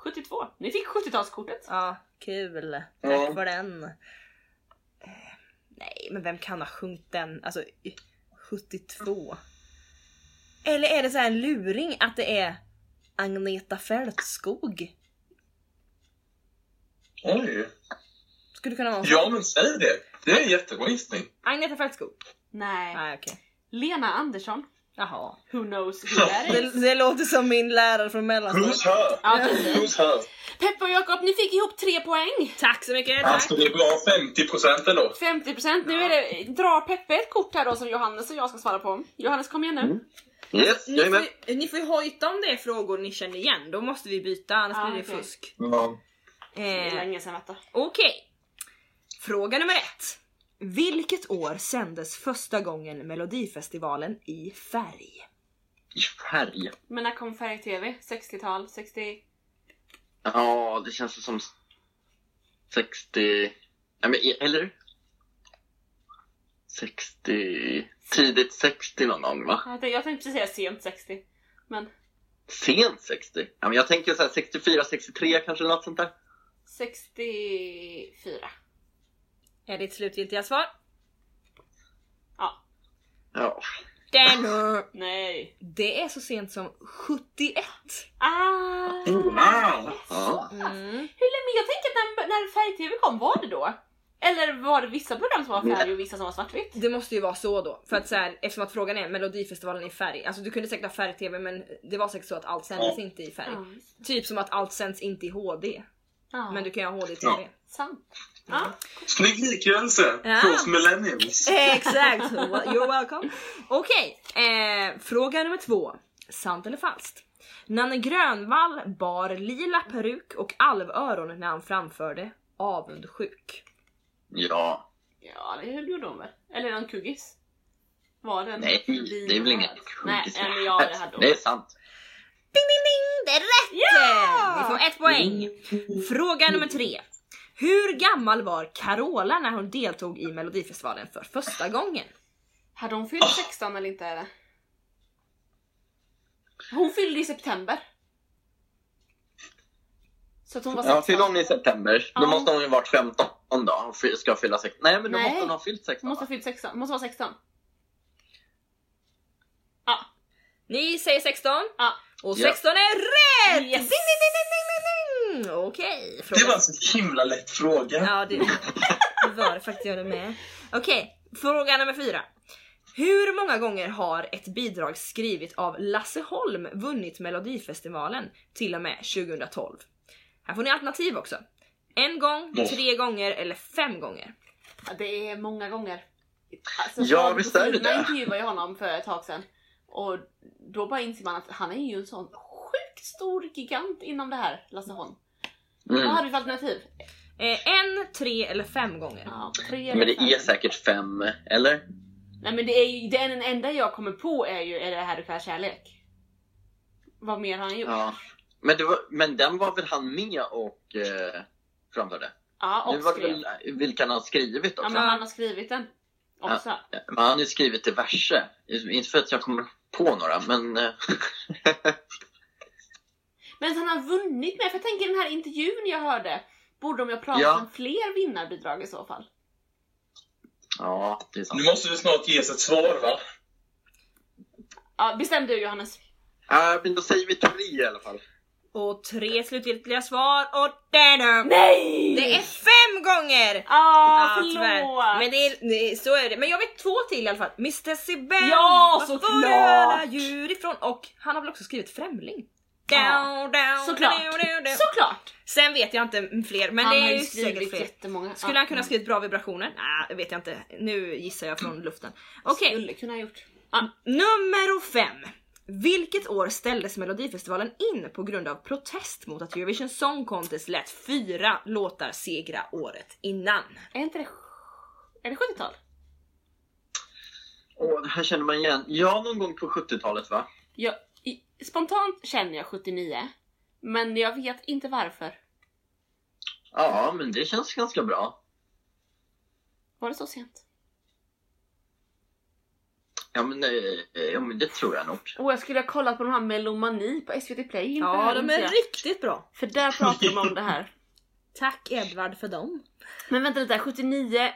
72. Ni fick 70-talskortet. Ja, kul. Tack Ja. för den. Eh, nej, men vem kan ha sjungit den? Alltså, i- 72. Eller är det så här en luring att det är Agneta Fältskog? Oj. Skulle kunna vara så. Ja men säg det. Det är en jättebra gissning. Agneta Fältskog? Nej. Nej, okej. Lena Andersson. Jaha. Who knows who that Det, is? det låter som min lärare från Who's mellanstadiet. her? Ja, precis. Who's her? Peppa och Jakob, ni fick ihop tre poäng. Tack så mycket, tack. Alltså det är bra 50% ändå. 50% nu är det, drar Peppe ett kort här då som Johannes och jag ska svara på. Johannes kom igen nu. Yes, Ni jag är får, ni får ju hojta om det är frågor ni känner igen, då måste vi byta annars Ah, blir det okej. fusk. Ja. Det är Eh, länge sedan vet du. Okej. Fråga nummer ett. Vilket år sändes första gången Melodifestivalen i färg? I färg. Men när kom färg-tv? 60-tal? 60... Ja, det känns som 60... Ja, men, eller? 60... Tidigt 60 någon gång va? Jag tänkte, precis säga sent 60. Men Sent 60? Ja, men jag tänker så här 64, 63 kanske något sånt där. 64. Är ditt slutgiltiga svar? Ja. Ja. Den. (laughs) Nej. Det är så sent som 71. Ah! Wow! ja. Mm. Hur länge? Jag tänker att när, när färg-tv kom, var det då? Eller var det vissa program som var färg och vissa som var svartvitt? Det måste ju vara så då. För att så här, eftersom att frågan är melodifestivalen i färg. Alltså du kunde säkert ha färg-tv men det var säkert så att allt sändes inte i färg. Ja, Typ som att allt sänds inte i HD. ja. Men du kan ju ha HD-tv. Ja. Sant. Ja. Snygg liknelse Ja. för oss millennials. Exakt! (laughs) You're welcome. Okej, eh, fråga nummer två. Sant eller falskt? Nanne Grönvall bar lila peruk och alvöron när han framförde Avundsjuk. Ja. Ja, det gjorde hon väl? Eller en kuggis? Var den Nej, det är väl ingen Nej, kuggis. eller ja det hade hon. Det är sant. Ding ding ding! Det är rätt! Ja! Ni får ett poäng. Fråga nummer tre. Hur gammal var Carola när hon deltog i Melodifestivalen för första gången? Hade hon fyllt 16 eller inte? Eller? Hon fyllde i september. Så att hon var 16. Ja, fyller hon i september, Ja. då måste hon ju varit 15 då. Hon ska fylla 16. Nej, men då Nej. måste hon ha fyllt 16. Hon måste ha fyllt 16. Hon måste vara 16. Ja. Ni säger 16 Ja. och Ja. 16 är rätt! Yes. Ding, ding, ding, ding. Okej. fråga- Det var en så himla lätt fråga. Ja, det, det var det faktiskt jag med. Okej, fråga nummer fyra. Hur många gånger har ett bidrag skrivet av Lasse Holm vunnit Melodifestivalen till och med 2012? Här får ni alternativ också. En gång, tre gånger eller fem gånger. Ja, det är många gånger. Alltså, Ja, visst är det det. intervjuade jag honom för ett tag sedan. Och då bara inser man att han är ju en sån sjukt stor gigant inom det här, Lasse Holm. Vad Mm. hade vi för alternativ? Eh, en, tre eller fem gånger. Ja, tre eller Men det fem. är säkert fem, eller? Nej men det är ju, det är den enda jag kommer på är ju Är det här du kallar kärlek? Vad mer har han gjort? Ja. Men, det var, men den var väl han med och eh, framförde? Ja, Nu och var det skrev. väl vilka han har skrivit Ja också. men han har skrivit den också. Men han har ju skrivit diverse. Inte för att jag kommer på några, men... (laughs) Men han har vunnit med, för jag tänker den här intervjun jag hörde Borde de ju ha pratat Ja. om fler vinnarbidrag i så fall? ja, det är sant. Nu måste det snart ges ett svar va? Ja, bestäm du Johannes. Ja, men då säger vi tre i alla fall. Och tre slutgiltiga svar och där Nej! Det är fem gånger! Ah, tyvärr. förlåt! Men det är, det, så är det. Men jag vet två till i alla fall. Mr Sibel! Ja, var såklart! får du alla djur ifrån? Och han har väl också skrivit Främling? Ja, Down, down, såklart. down, down, down. Såklart! Sen vet jag inte fler, men han det är ju säkert fler. jättemånga. Skulle Ja, han kunna ha skrivit bra vibrationer? Nej, det vet jag inte. Nu gissar jag från luften. Okej, Skulle kunna ha gjort. Ja. nummer fem. Vilket år ställdes Melodifestivalen in på grund av protest mot att Eurovision Song Contest lät fyra låtar segra året innan? Är inte det... Är det 70-tal? Åh, det här känner man igen. Ja, någon gång på 70-talet va? Jag, i, spontant känner jag 79. Men jag vet inte varför. Ja, men det känns ganska bra. Var det så sent? Ja, men, eh, ja, men det tror jag nog. Och jag skulle ha kollat på de här Melomani på SVT Play Ja, de är jag. riktigt bra. För där pratar de om det här. (laughs) Tack Edvard för dem. Men vänta lite, 79...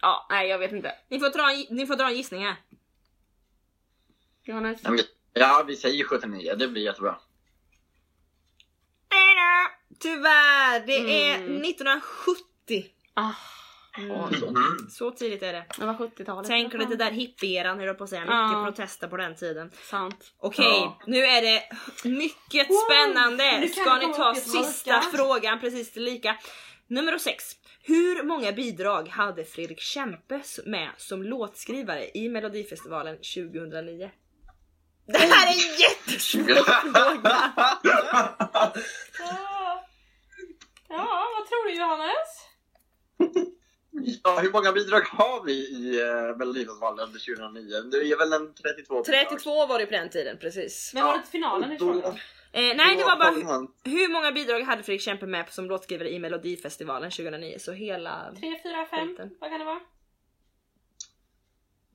Ja, nej jag vet inte. Ni får dra en, ni får dra en gissning här. Johannes? Ja, vi säger 79. Det blir jättebra. Tyvärr, det är Mm. 1970. Ah, Ja, så. Mm. Så tidigt är det. det var 70-talet. Tänk lite där hippieran höll jag på att säga. Mycket Ja. protester på den tiden. Sant. Okej, Ja. nu är det mycket Wow, spännande. nu kan Ska ni ta sista frågan precis till lika? Nummer 6. Hur många bidrag hade Fredrik Kempe med som låtskrivare i Melodifestivalen 2009? Det här är en jättesvår fråga! Ja, vad tror du Johannes? Ja, hur många bidrag har vi i uh, Melodifestivalen under 2009? Det är väl en 32 bidrag. 32 var det på den tiden, precis. Men var det till finalen ifrån då? Eh, nej, det var bara hur många bidrag hade Fredrik Kempe med som låtskrivare i Melodifestivalen 2009? Så hela... 3, 4, 5? Skiten. Vad kan det vara?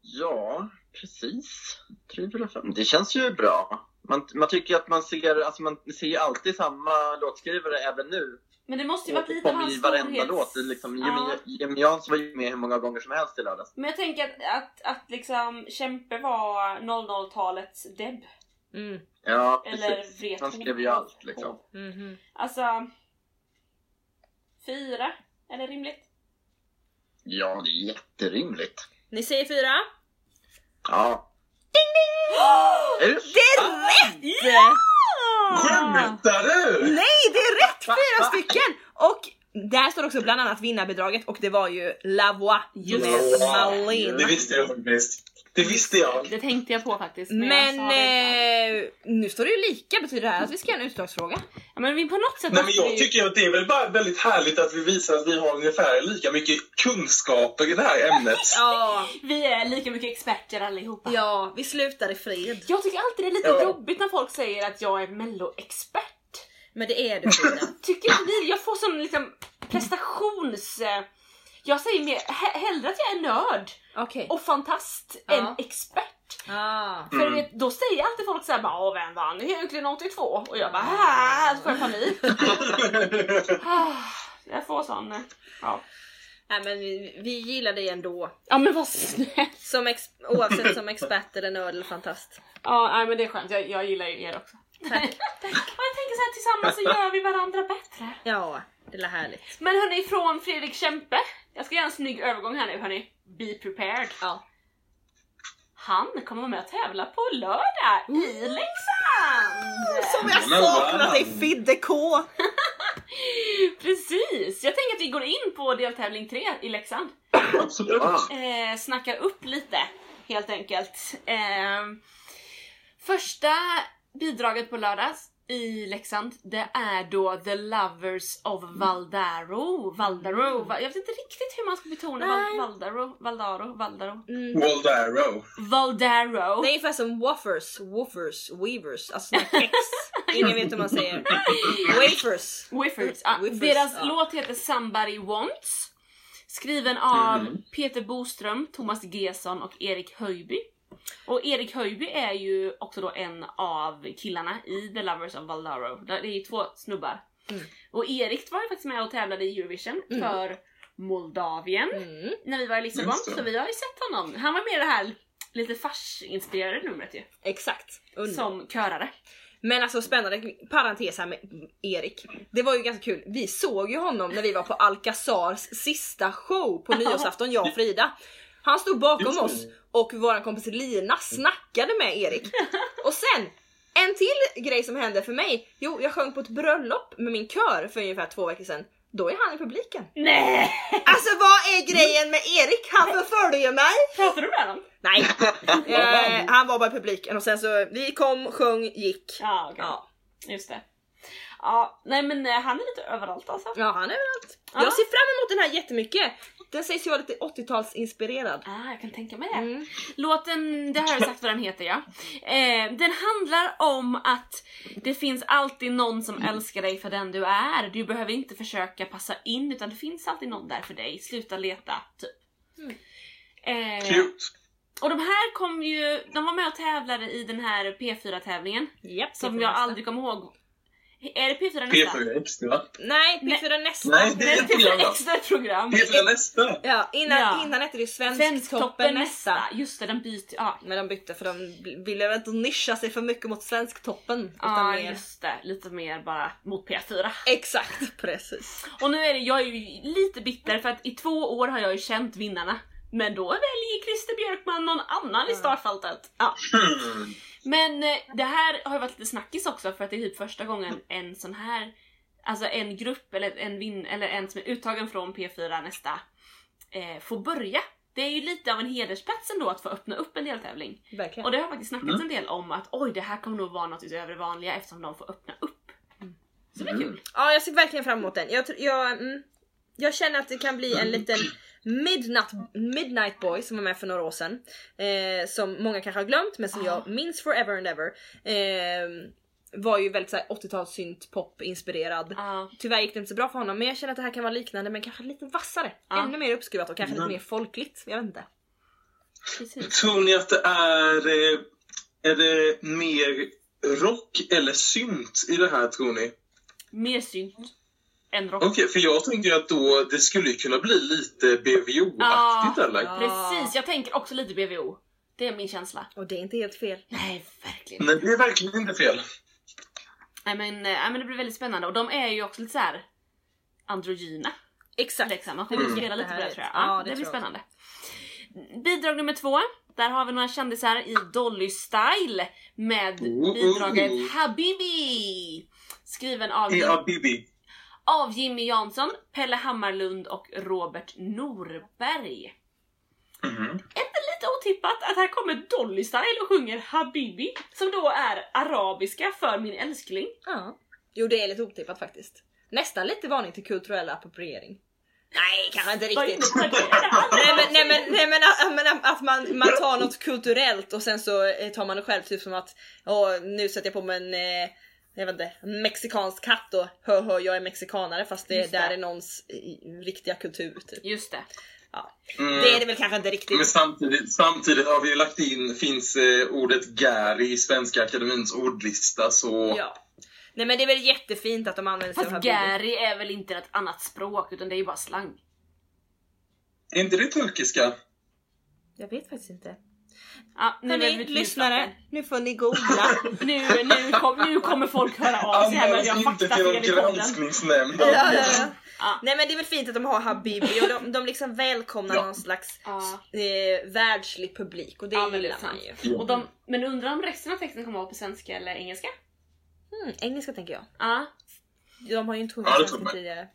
Ja, precis. 3, 4, 5. Det känns ju bra. Man, man tycker att man ser, alltså man ser alltid samma låtskrivare även nu. Men det måste ju varit lite hans i varenda storhets- låt. Liksom, Ja. Jimmy, Jansson var ju med hur många gånger som helst i lördags. Men jag tänker att, att, att liksom Kämpe var 00-talets Deb. Mm. Ja, Eller precis. Wrethov. Han skrev ju allt liksom. Mhm. Alltså... Fyra? Är det rimligt? Ja, det är jätterimligt. Ni säger fyra? Ja. Är det (gasps) Det är rätt! Skämtar du? Nej, det är rätt! Fyra stycken! Och där står också bland annat vinnarbidraget och det var ju La Voix Just med det. Malin. Det visste jag faktiskt. Det visste jag. Det tänkte jag på faktiskt. Men, eh, nu står det ju lika, betyder det här att vi ska göra en utslagsfråga? ja, men vi på något sätt Nej, men jag vi- tycker att det är väl bara väldigt härligt att vi visar att vi har ungefär lika mycket kunskaper i det här ämnet. Ja, Vi är lika mycket experter allihopa. ja, vi slutar i fred. Jag tycker alltid det är lite Ja. jobbigt när folk säger att jag är melloexpert. Men det är du Frida. (laughs) Tycker inte ni? Jag får sån liksom prestations... eh, Jag säger mer, he- hellre att jag är nörd Okej. och fantast Ja. än expert. Ah. För du vet, då säger alltid folk såhär bara Åh vem vann egentligen 82? Och jag bara "Ah", så får jag panik. (laughs) Ah, jag får sån... eh, Ja. Nej men vi, vi gillar dig ändå. ja men vad snällt. Som ex, oavsett som expert eller nörd eller fantast. Ja nej, men det är skönt, jag, jag gillar ju er också. Tack. (laughs) Och jag tänker så här tillsammans så gör vi varandra bättre. Ja, det är härligt. Men hörni, från Fredrik Kempe. Jag ska göra en snygg övergång här nu hörni. Be prepared. Ja. Han kommer vara med och tävla på lördag i Leksand! Som jag saknat dig Fidde K! (laughs) Precis! Jag tänker att vi går in på deltävling 3 i Leksand. Absolut. Eh, snackar upp lite, helt enkelt. Eh, första bidraget på lördags i Leksand, det är då The Lovers of Valdaro. Valdaro. Va- Jag vet inte riktigt hur man ska betona Val- Nej. Valdaro. Valdaro. Valdaro. Mm. Waldaro. Valdaro. Det är ungefär som woofers, woofers, weavers, alltså kex. (laughs) Ingen vet hur man säger. Wafers. Whiffers. Ah, deras ja. låt heter Somebody Wants. Skriven av Mm. Peter Boström, Thomas Gesson och Erik Höjby. Och Erik Höjby är ju också då en av killarna i The Lovers of Valdaro. Det är ju två snubbar. Mm. Och Erik var ju faktiskt med och tävlade i Eurovision Mm. för Moldavien Mm. när vi var i Lissabon. Så vi har ju sett honom. Han var med i det här lite farsinspirerade numret ju. Exakt. Underbart. Som körare. Men alltså spännande parentes här med Erik. Det var ju ganska kul. Vi såg ju honom när vi var på Alcazars sista show på (laughs) nyårsafton, jag och Frida. Han stod bakom oss och vår kompis Lina snackade med Erik. (laughs) Och sen, en till grej som hände för mig. Jo, jag sjöng på ett bröllop med min kör för ungefär två veckor sedan. Då är han i publiken. Nej! Alltså vad är grejen med Erik? Han förföljer mig! Pratar du med honom? Nej, (laughs) eh, han var bara i publiken och sen så vi kom, sjöng, gick. Ja, okej. Ja, Just det. Ja, nej men eh, han är lite överallt alltså. ja han är överallt. Ja. Jag ser fram emot den här jättemycket. Den sägs ju vara lite 80-talsinspirerad. Ah, jag kan tänka mig det. Mm. Låten, det har jag sagt vad den heter ja. Eh, den handlar om att det finns alltid någon som älskar dig för den du är. Du behöver inte försöka passa in utan det finns alltid någon där för dig. Sluta leta, typ. Mm. Eh, Cute. och de här kom ju, de var med och tävlade i den här P4-tävlingen Japp, som P4 jag aldrig kommer ihåg. Är det P4 nästa? P4 extra. Nej, P4 nästa. Nej, Det är ett P4 P4 extra program. P4 nästa. Ja, innan, Ja. innan hette det Svensktoppen Svensktoppen nästa. nästa. Just det, den byter. Ja, Men de bytte för de ville väl inte nischa sig för mycket mot Svensktoppen. Ja mer... just det. Lite mer bara mot P4. Exakt, (laughs) precis. Och nu är det, jag är ju lite bitter för att i två år har jag ju känt vinnarna. Men då väljer Christer Björkman någon annan i startfältet. Ja. Men eh, det här har ju varit lite snackis också för att det är typ första gången en sån här, alltså en grupp eller en, vin, eller en som är uttagen från P4 nästa eh, får börja. Det är ju lite av en hedersplats ändå att få öppna upp en deltävling. Verkligen. Och det har faktiskt snackats Mm. en del om att oj det här kommer nog vara något utöver det vanliga eftersom de får öppna upp. Så det är Mm. kul. Ja, jag ser verkligen fram emot den. Jag, jag, mm, jag känner att det kan bli en liten Midnight, Midnight Boy som var med för några år sedan. Eh, som många kanske har glömt men som Ah. jag minns forever and ever. Eh, var ju väldigt så här 80-tals synt pop inspirerad. Ja. Tyvärr gick det inte så bra för honom men jag känner att det här kan vara liknande men kanske lite vassare. Ja. Ännu mer uppskruvat och kanske Mm. lite mer folkligt. Jag vet inte. Precis. Tror ni att det är, eh, är det mer rock eller synt i det här tror ni? Mer synt än rock. Okej, för jag tänker att då det skulle kunna bli lite BVO-aktigt Ja. eller? Ja. Precis, jag tänker också lite BVO. Det är min känsla. Och det är inte helt fel. Nej, verkligen. Nej, det är verkligen inte fel. Nej men, eh, nej, men det blir väldigt spännande och de är ju också lite så här. androgyna. Exakt. Liksom. Man kommer Mm. spela lite på det tror jag. Ja, Ja, det, det blir spännande. Bidrag nummer två. Där har vi några kändisar i Dolly Style med bidraget Habibi. Skriven av, Hey, ah, Bibi. Av Jimmy Jansson, Pelle Hammarlund och Robert Norberg. Mhm. Inte lite otippat att här kommer Dolly Style och sjunger Habibi som då är arabiska för min älskling. Ja. Jo det är lite otippat faktiskt. Nästan lite varning till kulturell appropriering. Nej kanske inte riktigt. (laughs) Nej men, nej, men, nej, men, att, att man, man tar något kulturellt och sen så eh, tar man det själv typ som att Åh, nu sätter jag på mig en eh, jag vet inte, en mexikansk hatt och hö hö jag är mexikanare fast det, Just det. där är någons riktiga kultur typ. Just det. Mm. Det är det väl kanske inte riktigt. Men samtidigt, samtidigt har vi lagt in, finns eh, ordet Gary i Svenska Akademins ordlista så... Ja. Nej men det är väl jättefint att de använder sig av Fast. Gary är väl inte ett annat språk utan det är ju bara slang. Är inte det turkiska? Jag vet faktiskt inte. Ja, nu Hörni, vi lyssnare, nu får ni googla. (laughs) Nu, nu, kom, nu kommer folk höra av sig här med att jag inte till faktafel någon granskningsnämnd. ja, ja, ja. Ja. Nej men det är väl fint att de har Habibi och de, de liksom välkomnar Ja. någon slags Ja. eh, världslig publik och det Ja, det gillar man ju. Och de, men undrar om resten av texten kommer vara på svenska eller engelska? Mm, engelska tänker jag. Ja. De har ju inte sjungit Ja, svenska tidigare.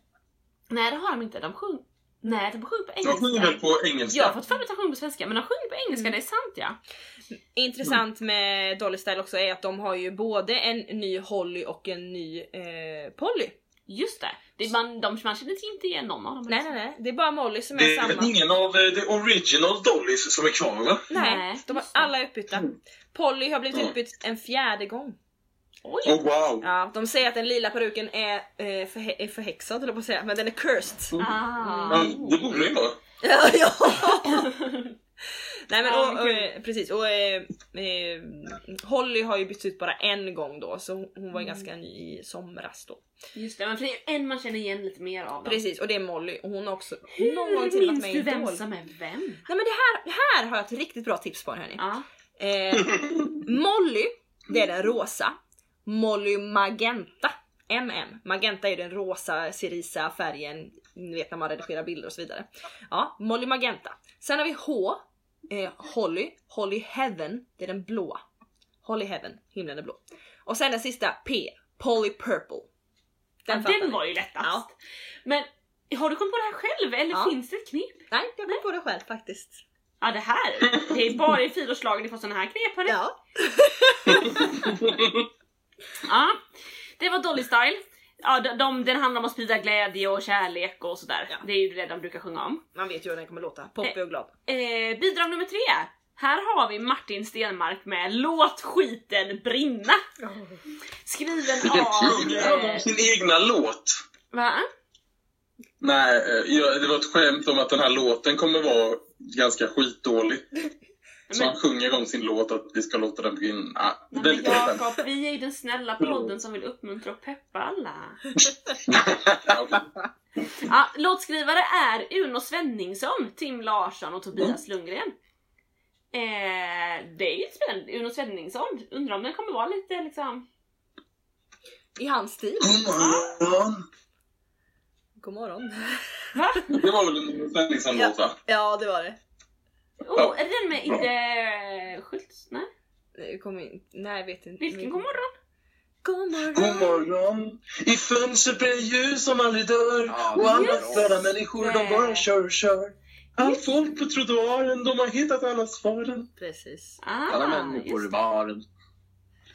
Nej det har de inte. De sjung... Nej de sjunger på De sjunger engelska. på engelska? Jag har fått för mig att de sjunger på svenska men de sjunger på engelska, det är sant ja. Intressant med Dolly Style också är att de har ju både en ny Holly och en ny eh, Polly. Just det. det är man, de, man känner inte igen någon av dem. Nej nej nej, det är bara Molly som är Det är samma. väl ingen av eh, the original Dollys som är kvar va? Nej, Nej, de har det. alla är utbytta. Polly har blivit Mm. utbytt en fjärde gång. Oj! Oh wow! Ja, de säger att den lila peruken är, eh, förhä- är förhäxad jag på att säga, men den är cursed. Ah. Ja, det borde ju vara. Ja, ja. (laughs) Nej men Ja, och, men och, kul. eh, precis och eh, eh, Holly har ju bytts ut bara en gång då så hon- hon var ju Mm. ganska ny i somras då. Just det, men för det är en man känner igen lite mer av dem. Precis och det är Molly och hon har också någon gång till Hur varit minns med du i vem Idol. som är vem? Nej men det här, här har jag ett riktigt bra tips på hörni. Ja. Eh, Molly, det är den rosa. Molly Magenta. MM. Magenta är den rosa cerisa färgen, ni vet när man redigerar bilder och så vidare. Ja, Molly Magenta. Sen har vi H. Eh, Holly. Holly Heaven. Det är den blå. Holly Heaven. Himlen är blå. Och sen den sista P. Polly Purple. Den, fattar den var ju lättast. Ja. Men har du kommit på det här själv eller Ja. finns det ett knep? Nej, jag kom på det själv faktiskt. Ja det här, det är bara i fyraårslagen ni får såna här knep hörni. Ja. (laughs) Ja, det var Dolly Style. Ja, de, de, den handlar om att sprida glädje och kärlek och sådär. Ja. Det är ju det de brukar sjunga om. Man vet ju hur den kommer låta. Poppig och glad. Eh, bidrag nummer tre. Här har vi Martin Stenmark med Låt skiten brinna. Skriven Vilken av... de Eh, sin egna låt? va? Nej, eh, det var ett skämt om att den här låten kommer vara ganska skitdålig. Så Men- han sjunger om sin låt att vi ska låta den brinna. Ah, Nej, men. Jakob, vi är ju den snälla podden som vill uppmuntra och peppa alla. (laughs) Ja. Ja, låtskrivare är Uno Svenningsson, Tim Larsson och Tobias Lundgren. Eh, det är ju spännande. Uno Svenningsson, undrar om den kommer vara lite liksom... I hans stil. God morgon. God morgon. Va? Det var väl en Svenningsson-låt va? Ja det var det. Oh, är det den med Idde Schultz? Nej? Det kom in. Nej jag vet inte. Vilken god morgon? God morgon. God morgon. I fönstret blir ljus som aldrig dör. Ja, och alla glada människor de bara kör och kör. Allt folk på trottoaren, de har hittat alla svaren. Precis. Ah, Alla människor i baren.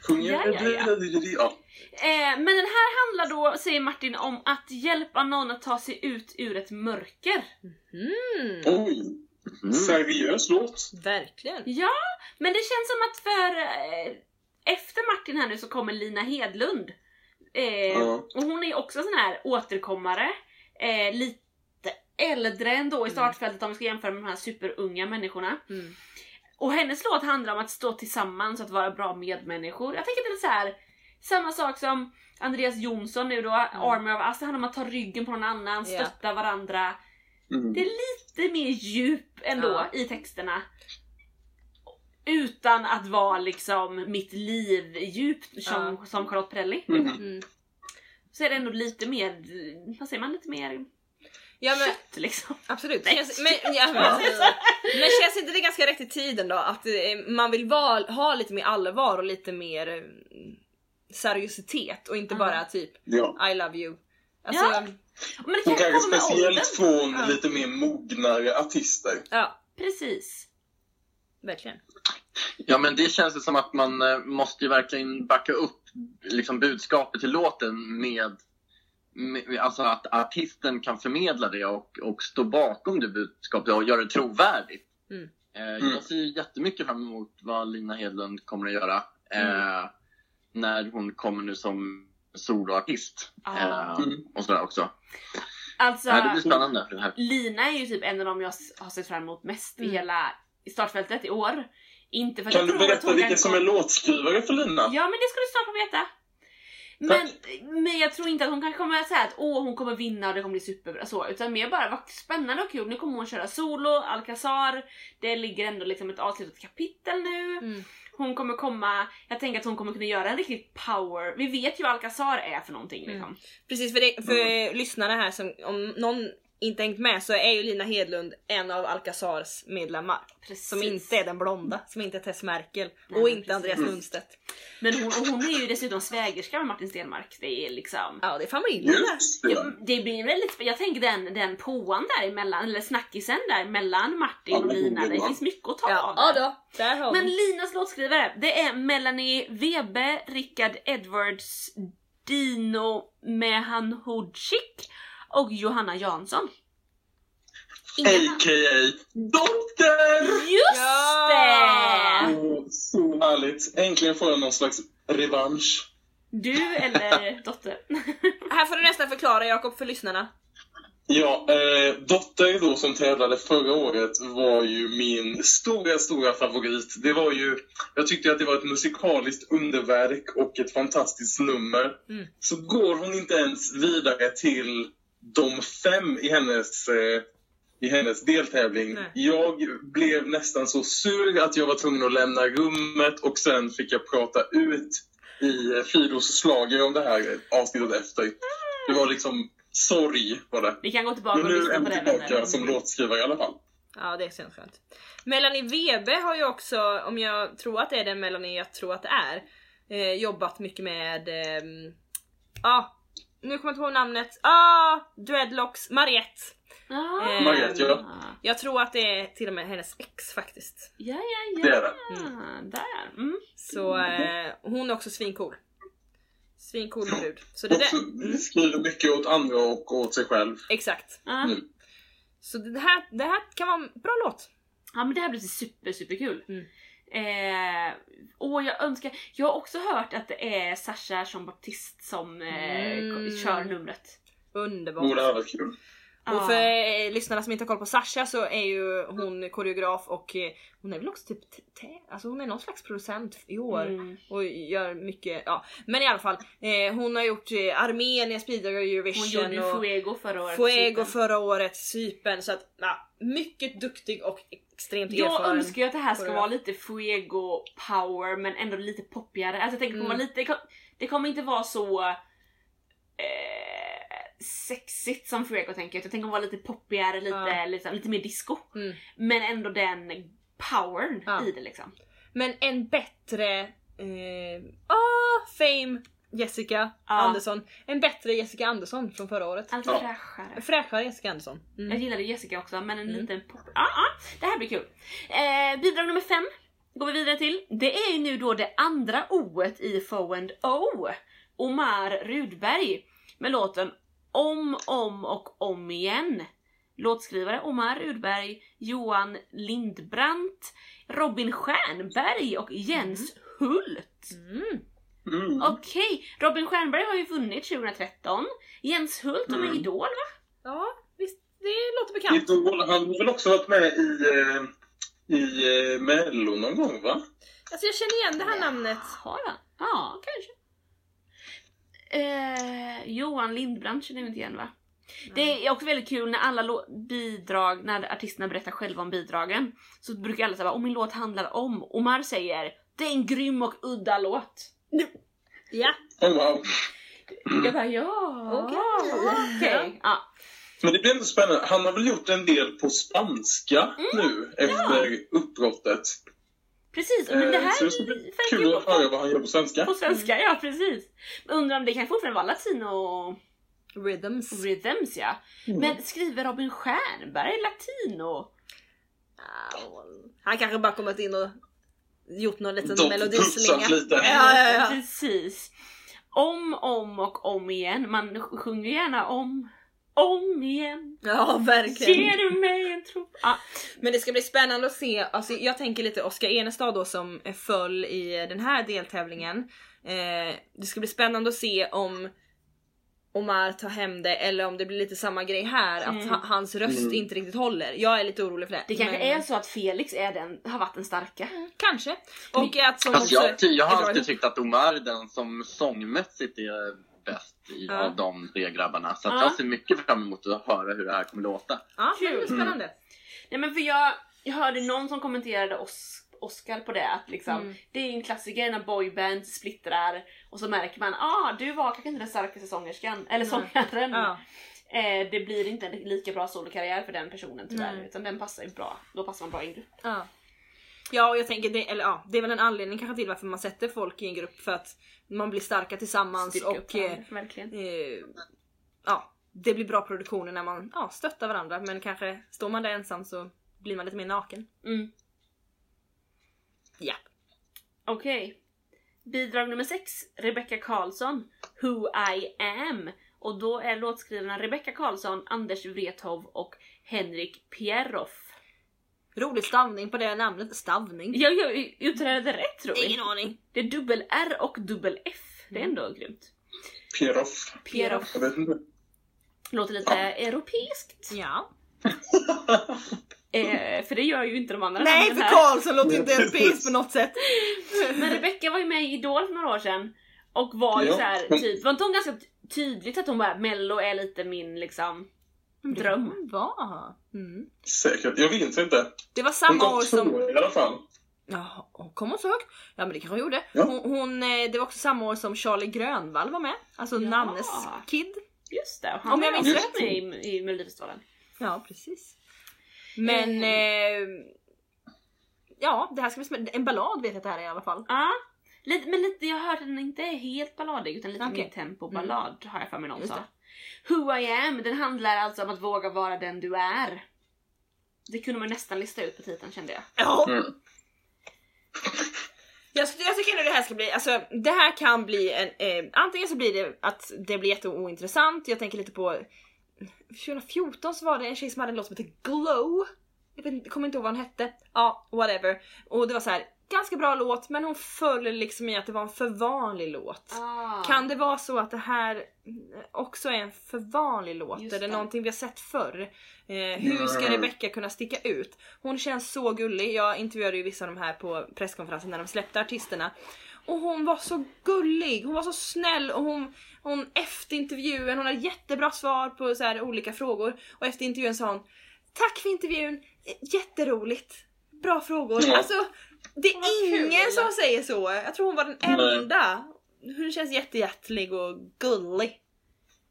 Sjunger Ja, ja, ja. ja. Eh, men den här handlar då, säger Martin, om att hjälpa någon att ta sig ut ur ett mörker. Mm, Oj, Mm. seriös låt. verkligen. Ja, men det känns som att för eh, efter Martin här nu så kommer Lina Hedlund. Eh, Ja. Och hon är också sån här återkommare. Eh, lite äldre ändå i startfältet om vi ska jämföra med de här superunga människorna. Mm. Och hennes låt handlar om att stå tillsammans och att vara bra medmänniskor. Jag tänker att det är så här samma sak som Andreas Jonsson nu då, Army of Us. Det handlar om att ta ryggen på någon annan, stötta varandra. Mm. Det är lite mer djup ändå Ja. i texterna. Utan att vara liksom mitt liv djupt som, som Charlotte Perrelli. Mm. Mm. så är det ändå lite mer, vad säger man, lite mer Ja men kött liksom. absolut. Nej. Känns, men, ja, men, men känns inte det ganska rätt i tiden då? Att eh, man vill va, ha lite mer allvar och lite mer eh, seriositet och inte Ja. bara typ Ja. I love you. Alltså, Ja. ja. Men det Hon kanske åldern. speciellt från Ja. lite mer mognare artister. Precis. verkligen. Ja men det känns ju som att man eh, måste ju verkligen backa upp liksom, budskapet till låten med, med alltså att artisten kan förmedla det och, och stå bakom det budskapet och göra det trovärdigt. Mm. Eh, Mm. Jag ser ju jättemycket fram emot vad Lina Hedlund kommer att göra eh, när hon kommer nu som soloartist. Ah. Mm. och sådär också. Alltså, Ja, det blir spännande. Det här. Lina är ju typ en av dem jag har sett fram emot mest i Mm. hela i startfältet i år. Inte för Kan jag du berätta kan som är låtskrivare för Lina? Ja men det ska du snart få veta. Men, men jag tror inte att hon kan komma säga att åh hon kommer vinna och det kommer bli superbra så. Utan mer bara vad spännande och kul. Nu kommer hon köra solo, Alcazar. Det ligger ändå liksom ett avslutat kapitel nu. Mm. Hon kommer komma, jag tänker att hon kommer kunna göra en riktigt power. Vi vet ju vad Alcazar är för någonting Mm. liksom. Precis för, det, för lyssnarna här som om någon inte hängt med så är ju Lina Hedlund en av Alcazars medlemmar. Precis. Som inte är den blonda, som inte är Tess Merkel Nej, och inte Andreas precis. Lundstedt. Men hon, hon är ju dessutom svägerska med Martin Stenmark. Det är liksom... Ja det är familjen där. Ja, det blir väldigt Jag tänker den, den påan där emellan, eller snackisen där mellan Martin Ja, och Lina. Det finns mycket att ta Ja, av ja där. då, där har Men. Linas låtskrivare, det är Melanie Webe, Rickard Edwards, Dino Mehanhodzic och Johanna Jansson. A.k.a. Dotter! Just Ja! det! Åh, så härligt. Äntligen får jag någon slags revansch. Du eller (laughs) dotter? Här får du nästan förklara Jakob för lyssnarna. Ja, eh, Dotter då som tävlade förra året var ju min stora, stora favorit. Det var ju, jag tyckte att det var ett musikaliskt underverk och ett fantastiskt nummer. Mm. Så går hon inte ens vidare till de fem i hennes, eh, i hennes deltävling. Nej. Jag blev nästan så sur att jag var tvungen att lämna rummet och sen fick jag prata ut i eh, Fidos slager om det här avsnittet efter. Det var liksom sorg var det. Vi kan gå tillbaka Men och nu är lyssna på det. tillbaka vänner. som låtskrivare i alla fall. Ja det känns skönt. Melanie Webe har ju också, om jag tror att det är den Melanie jag tror att det är, eh, jobbat mycket med, ehm, ja nu kommer jag inte ihåg namnet, ah, Dreadlocks, Mariette. Ah. Eh, Mariette, ja. Jag tror att det är till och med hennes ex faktiskt. Ja, ja, ja. Det är det. Där. Mm. Så eh, hon är också svincool. Svincool brud. Så det där, mm, skriver mycket åt andra och åt sig själv. exakt. Ja. Mm. Så det här, det här kan vara en bra låt. Ja men det här blir super super kul. Mm. Eh, och jag önskar, jag har också hört att det är Sasha Jean Baptiste som eh, Mm. kör numret. Underbart. Oh, det här var kul. Och för eh, lyssnarna som inte har koll på Sasha så är ju hon koreograf och eh, hon är väl också typ alltså hon är någon slags producent i år. Mm. Och gör mycket, ja. Men i alla fall, eh, hon har gjort eh, Armeniens bidrag i Hon Eurovision gjorde ju och Fuego förra året. Fuego förra året, Cypern. Så att, ja, mycket duktig och extremt Jag erfaren. önskar ju att det här ska vara lite Fuego power men ändå lite poppigare. Alltså jag tänker på Mm. lite, det kommer inte vara så eh, sexigt som Fuego tänker jag. Jag tänker vara lite poppigare, lite, Ja. lite, lite mer disco. Mm. Men ändå den powern Ja. i det liksom. Men en bättre... Eh, ah, Fame Jessica Ja. Andersson. En bättre Jessica Andersson från förra året. Alltså Ja. fräschare. Fräschare Jessica Andersson. Jag Mm. gillade Jessica också men en Mm. liten pop... Ja, ja, det här blir kul. Eh, bidrag nummer fem går vi vidare till. Det är ju nu då det andra O i Fo and O. Omar Rudberg med låten Om, om och om igen. Låtskrivare Omar Rudberg, Johan Lindbrant, Robin Stjernberg och Jens Hult. Mm. Mm. Okej, Robin Stjernberg har ju vunnit 2013. Jens Hult de är Mm. Idol va? Ja, visst. Det låter bekant. Idol, han har väl också varit med i, eh, i eh, Mello någon gång va? Alltså jag känner igen det här namnet. Har han? Ja, kanske. Eh, Johan Lindbrand känner jag inte igen va? Det är också väldigt kul när alla bidrag, när artisterna berättar själva om bidragen. Så brukar alla säga om min låt handlar om. Omar säger det är en grym och udda låt. Ja. Oh, wow. Jag bara ja, Okej. okej. Ja. Men det blir ändå spännande. Han har väl gjort en del på spanska nu efter uppbrottet. Precis, men det Eh, här så det ska bli kul att höra vad han gör på svenska. på svenska, ja precis. Undrar om det kan fortfarande vara latino Rhythms. rhythms ja. Mm. Men skriver Robin Stjernberg latino? Han kanske bara kommit in och gjort någon liten melodislinga. lite. Ja, ja, ja. Precis. Om, om och om igen. Man sjunger gärna om, om igen. ja, verkligen. Ger du mig en tro? Ja. Men det ska bli spännande att se, alltså jag tänker lite Oskar Enestad då som föll i den här deltävlingen. Eh, det ska bli spännande att se om Omar tar hem det eller om det blir lite samma grej här, att Mm. ha, hans röst Mm. inte riktigt håller. Jag är lite orolig för det. Det kanske men- är så att Felix är den, har varit den starka. Kanske. Och att som också jag, jag har alltid tyckt att Omar är den som sångmässigt är bäst i, Ja. av de tre grabbarna. Så att Ja. jag ser mycket fram emot att höra hur det här kommer låta. Ja, men det är Kul. spännande. Nej men för jag, jag hörde någon som kommenterade Os- Oscar på det att liksom, Mm. det är en klassiker när boyband splittrar och så märker man ah du var kanske inte den starkaste sångerskan, eller sångaren. Ja. Eh, det blir inte en lika bra solokarriär för den personen tyvärr Nej. utan den passar ju bra, då passar man bra i en grupp. Ja. Ja och jag tänker, det, eller ja, det är väl en anledning kanske till varför man sätter folk i en grupp för att man blir starka tillsammans Styrka och eh, eh, ja, det blir bra produktioner när man ja, stöttar varandra men kanske står man där ensam så blir man lite mer naken. Mm. Ja. Okej. Bidrag nummer sex, Rebecca Karlsson, Who I am. Och då är låtskrivarna Rebecca Karlsson, Anders Wrethov och Henrik Pieroff. Rolig stavning på det namnet. Stavning? Jag, jag uttalade det rätt tror Ingen jag. aning. Det är dubbel R och dubbel F. Det är ändå grymt. Pieroff. Pieroff. Låter lite europeiskt. Ja. (laughs) Eh, för det gör ju inte de andra Nej för. Karlsson låter inte (laughs) europeiskt på något sätt. (laughs) Men Rebecca var ju med i Idol för några år sedan. Och var ju Ja. såhär, typ, var inte hon ganska tydligt att hon bara Mello är lite min liksom dröm? Va? Mm. Säkert. Jag vet inte. Det var Hon samma år kom som... tvåa i alla fall. Ja, hon kom hon så högt? Ja men det kanske hon gjorde. Ja. Hon, hon, eh, det var också samma år som Charlie Grönvall var med. Alltså Ja. Nannes kid. Just det, han Om jag var minns rätt. med i, i Melodifestivalen. Ja precis. Men... Mm. Eh, ja, det här ska bli. En ballad vet jag att det här är i alla fall. Ja, lite, men lite, jag har hört att den inte är helt balladig utan lite Okej. mer tempo-ballad har jag för mig någon sa. Who I am, den handlar alltså om att våga vara den du är. Det kunde man nästan lista ut på titeln kände jag. Ja. Mm. Jag, jag tycker ändå det här ska bli, alltså det här kan bli en, eh, antingen så blir det att det blir jätteointressant, jag tänker lite på 2014 så var det en tjej som hade en låt som heter Glow. Jag kommer inte ihåg vad hon hette. Ja, whatever. Och det var så här ganska bra låt men hon föll liksom i att det var en för vanlig låt. Ah. Kan det vara så att det här också är en för vanlig låt? Just Är det någonting vi har sett förr? Eh, hur ska Mm. Rebecca kunna sticka ut? Hon känns så gullig. Jag intervjuade ju vissa av de här på presskonferensen när de släppte artisterna. Och hon var så gullig, hon var så snäll och hon, hon efter intervjun, hon hade jättebra svar på så här olika frågor. Och efter intervjun sa hon Tack för intervjun, jätteroligt. Bra frågor. Ja. Alltså, det Vad är kul. ingen som säger så. Jag tror hon var den Nej. enda. Hon känns jättehjärtlig och gullig.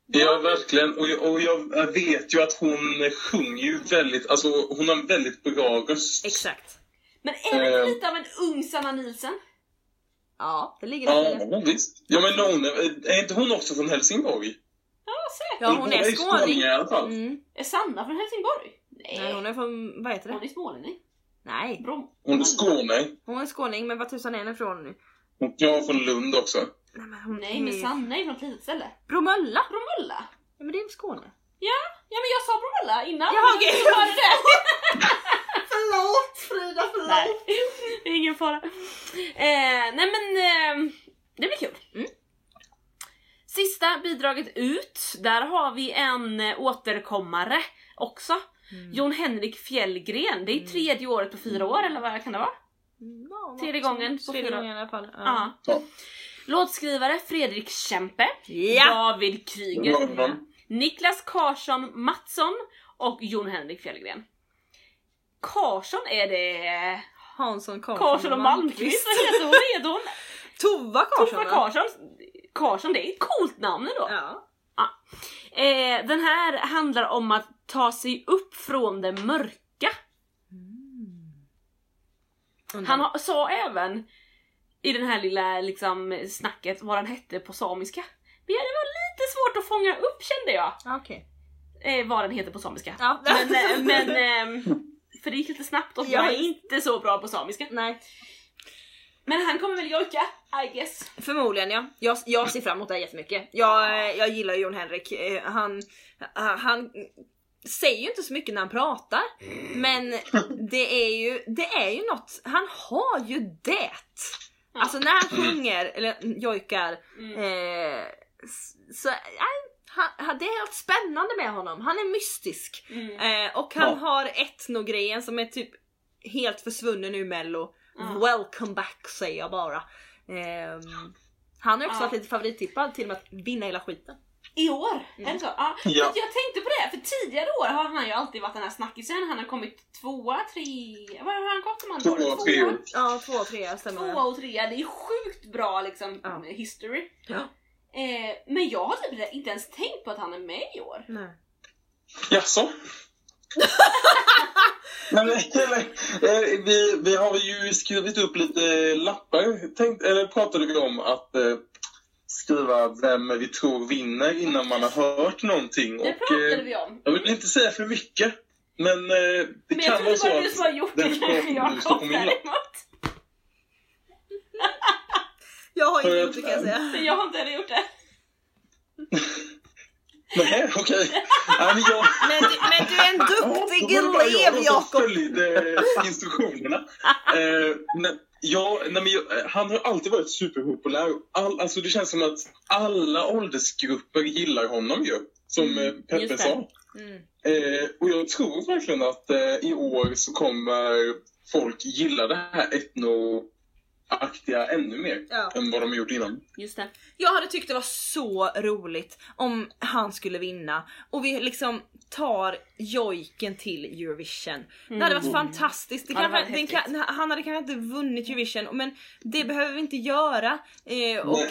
Ja, verkligen. Och jag, och jag vet ju att hon sjunger ju väldigt, alltså hon har en väldigt bra röst. Exakt. Men är det inte Ehm. lite av en ung Sanna Nielsen? Ja, det ligger i det. Ja, visst. Ja, men hon, är inte hon också från Helsingborg? Ja, säkert. Ja, hon är skåning. i alla fall. Mm. Är Sanna från Helsingborg? Nej, Nej, hon är från, vad heter hon det? är smålänning. Nej, Brom. Hon är Skåne. hon är skåning, men vad tusan är hon ifrån nu? Jag är från Lund också. Nej, men hon Nej, men är- Sanna är från ett litet ställe. Bromölla? Bromölla. Ja, men det är Skåne? Ja, ja men jag sa Bromölla innan. Jaha, men okej. du hörde det. (laughs) Förlåt Frida, förlåt! Nej, (laughs) det är ingen fara. Eh, nej men eh, det blir kul. Mm. Sista bidraget ut, där har vi en eh, återkommare också. Mm. Jon Henrik Fjällgren, det är tredje året på fyra år eller vad kan det vara? Ja, Tredje gången på Tredje fyra- gången i alla fall. Ja. Ja. Låtskrivare Fredrik Kempe, Ja. David Kryger, Ja. Niklas Karsson Mattsson och Jon Henrik Fjällgren. Karsson är det Hansson Karlsson, och Malmqvist, vad heter hon? Heter hon? Tova Karlsson Tova va? Karsson? Karlsson, det är ett coolt namn ändå. Ja. Eh, den här handlar om att ta sig upp från det mörka. Han har, sa även i den här lilla liksom, snacket vad den hette på samiska. Men det var lite svårt att fånga upp kände jag. Okej. Eh, vad den heter på samiska. Ja. (laughs) Men, eh, men ehm, för det gick lite snabbt och jag är inte så bra på samiska. Nej. Men han kommer väl jojka, I guess. Förmodligen ja. Jag, jag ser fram emot det här jättemycket. Jag, eh, jag gillar Jon Henrik. Eh, Han, han, han säger ju inte så mycket när han pratar. Men det är ju, det är ju något, han har ju det. Alltså när han sjunger, eller jojkar, Mm. eh, så han, det är helt spännande med honom. Han är mystisk. Mm. Eh, och han Ja. har etnogrejen som är typ helt försvunnen nu mello. Ja. Welcome back säger jag bara. Ehm, han har också Ja. varit lite favorittippad till och med att vinna hela skiten. I år? Mm. Är det så? Ja. Ja. Jag tänkte på det, för tidigare år har han ju alltid varit den här snackisen. Han har kommit tvåa, tre... Vad har han gått om han Tvåa, trea. Ja, två och tre stämmer. Tvåa och trea. Det är sjukt bra liksom Ja. history. Ja. Eh, men jag har typ inte ens tänkt på att han är med i år. Nej. Jaså? (laughs) Men, eller, eh, vi, vi har ju skrivit upp lite lappar, tänkt, eller pratade vi om att eh, skriva vem vi tror vinner innan man har hört någonting. Det Och, pratade eh, vi om. jag vill inte säga för mycket, men eh, det Men jag kan tror vara det så var du att som har gjort det Jakob Stockholm vinner. däremot. Jag har För inte att- gjort det kan jag säga. Jag har inte heller gjort det. (laughs) Nej, okej. Nej, men jag... Men, du- men du är en duktig Ja, elev Jakob! följde eh, instruktionerna. Eh, men, ja, nej, men jag, eh, han har alltid varit superpopulär. All, alltså, det känns som att alla åldersgrupper gillar honom ju. Som eh, Peppe sa. Mm. Eh, och jag tror verkligen att eh, i år så kommer folk gilla det här etnoaktiga ännu mer Ja. än vad de har gjort innan. Just det. Jag hade tyckt det var så roligt om han skulle vinna och vi liksom tar jojken till Eurovision. Det hade varit fantastiskt. Det Ja, det kan, han hade kanske inte vunnit Eurovision men det behöver vi inte göra. Eh, och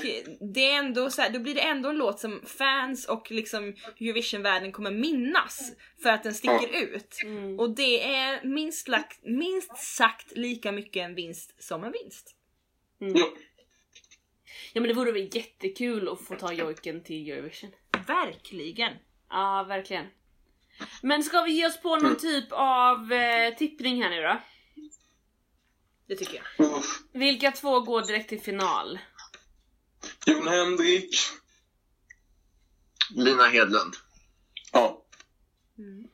det är ändå så här, då blir det ändå en låt som fans och liksom Eurovision-världen kommer minnas för att den sticker ut. Mm. Och det är minst, lagt, minst sagt lika mycket en vinst som en vinst. Mm. Ja. Ja men det vore väl jättekul att få ta jojken till Eurovision. Verkligen! Ja, verkligen. Men ska vi ge oss på någon typ av eh, tippning här nu då? Det tycker jag. Uff. Vilka två går direkt till final? Jon Henrik. Lina Hedlund. Ja. Mm.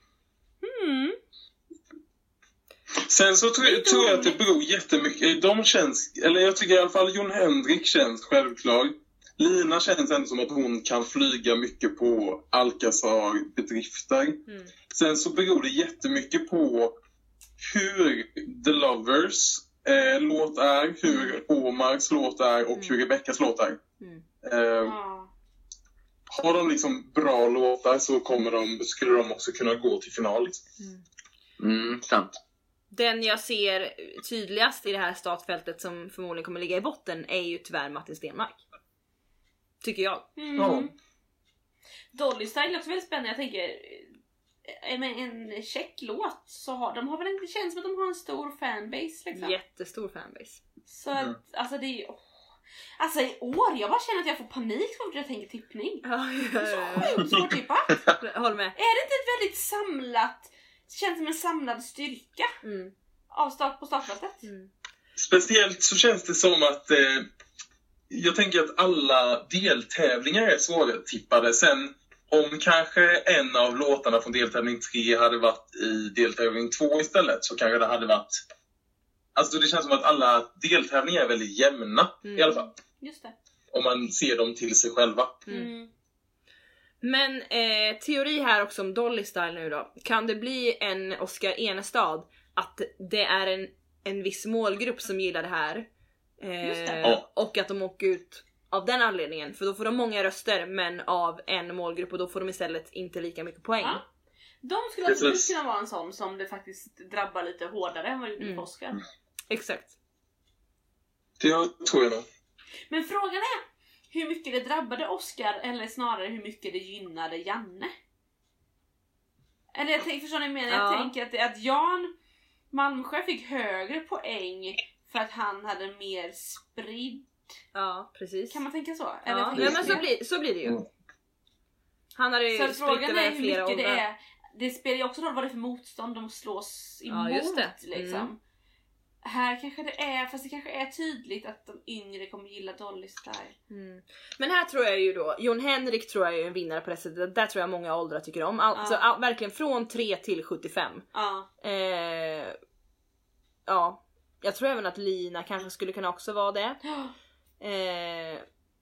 Sen så tror, jag- tror jag att det beror jättemycket. De känns, eller jag tycker i alla fall Jon Henrik känns självklar. Lina känns ändå som att hon kan flyga mycket på Alcazar-bedrifter. Mm. Sen så beror det jättemycket på hur The Lovers eh, låt är, hur Omars låt är och hur Rebeckas låt är. Mm. Eh, Ja. har de liksom bra låtar så kommer de, skulle de också kunna gå till final. Liksom. Mm, sant. Den jag ser tydligast i det här startfältet som förmodligen kommer ligga i botten är ju tyvärr Martin Stenmark. Tycker jag. Mm. Ja. Dolly Style är också väldigt spännande. Jag tänker, eh, med en check låt så har de har väl inte, känns som att de har en stor fanbase liksom. Jättestor fanbase. Så att, alltså det är åh. Alltså i år, jag bara känner att jag får panik så fort jag tänker tippning. Ja, Det är så sjukt svårtippat. Håll med. Är det inte ett väldigt samlat, känns som en samlad styrka Mm. av start på startfältet? Mm. Speciellt så känns det som att eh, jag tänker att alla deltävlingar är svårtippade. Sen om kanske en av låtarna från deltävling 3 hade varit i deltävling 2 istället så kanske det hade varit... Alltså det känns som att alla deltävlingar är väldigt jämna Mm. i alla fall. Just det. Om man ser dem till sig själva. Mm. Men eh, teori här också om Dolly Style nu då. Kan det bli en Oscar Enestad att det är en, en viss målgrupp som gillar det här? Just det. Eh, Ja. och att de åker ut av den anledningen. För då får de många röster men av en målgrupp och då får de istället inte lika mycket poäng. Ja. De skulle absolut kunna vara en sån som det faktiskt drabbar lite hårdare än vad det gjorde Mm. Oscar. Exakt. Det tror jag nog. Men frågan är, hur mycket det drabbade Oscar eller snarare hur mycket det gynnade Janne. Eller jag tänker, förstår ni jag menar? Ja. Jag tänker att, det- att Jan Malmsjö fick högre poäng för att han hade mer spridd. Ja, precis. Kan man tänka så? Eller ja. Nej, men så blir, så blir det ju. Mm. Han hade ju Så frågan är hur mycket det åldrar. är. Det spelar ju också roll vad det är för motstånd de slås Ja, emot. just det. Liksom. Mm. Här kanske det är, fast det kanske är tydligt att de yngre kommer gilla Dolly Style. Mm. Men här tror jag ju då, Jon Henrik tror jag är en vinnare på det sättet. Där tror jag många åldrar tycker om. Alltså Ja. all, verkligen från 3 till 75. Ja. Eh, ja, jag tror även att Lina kanske skulle kunna också vara det. (gasps) Eh,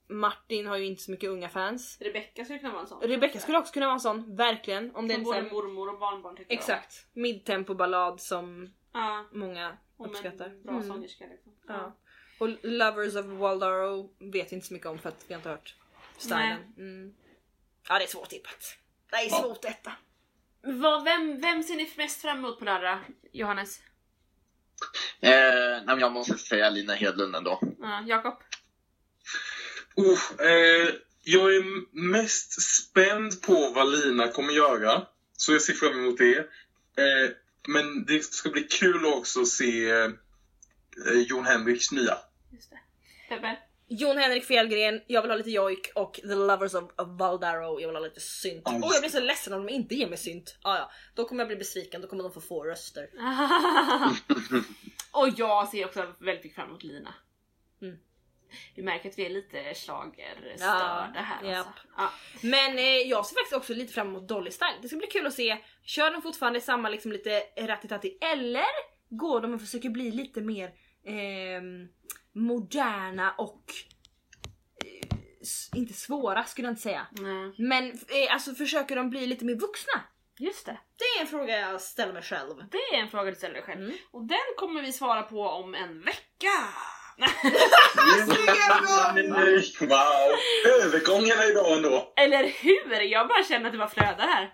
Martin har ju inte så mycket unga fans. Rebecca skulle kunna vara en sån. Rebecca skulle också kunna vara en sån, verkligen. Om det är Som både sån, mormor och barnbarn tycker. Exakt. Midtempo ballad som Ja. många Om uppskattar. en bra Mm. sångerska liksom. Ja. Och Lovers of Waldaro vet inte så mycket om för att vi har inte hört stylen. Mm. Ja det är svårt tippat. Det är svårt detta. Vad, vem, vem ser ni mest fram emot på lördag, Johannes? Eh, nej, men jag måste säga Lina Hedlund ändå. Ja, Jakob? Uh, eh, jag är mest spänd på vad Lina kommer göra. Så jag ser fram emot det. Eh, men det ska bli kul också att se eh, Jon Henriks nya. Just det. Peppe? Jon Henrik Fjällgren, jag vill ha lite jojk och The Lovers of, of Valdaro, jag vill ha lite synt. Åh just jag blir så ledsen om de inte ger mig synt. Ah, ja. Då kommer jag bli besviken, då kommer de få få röster. (laughs) (laughs) och jag ser också väldigt mycket fram emot Lina. Mm. Vi märker att vi är lite schlagerstörda Ja, här alltså. Ja. Men eh, jag ser faktiskt också lite fram emot Dolly Style. Det ska bli kul att se, kör de fortfarande samma liksom lite rattitatti eller går de och försöker bli lite mer ehm, moderna och eh, inte svåra skulle jag inte säga. Nej. Men eh, alltså försöker de bli lite mer vuxna? Just det. Det är en fråga jag ställer mig själv. Det är en fråga du ställer dig själv. Mm. Och den kommer vi svara på om en vecka. Wow! Övergångarna idag ändå. Eller hur? Jag bara känner att det bara flödar här.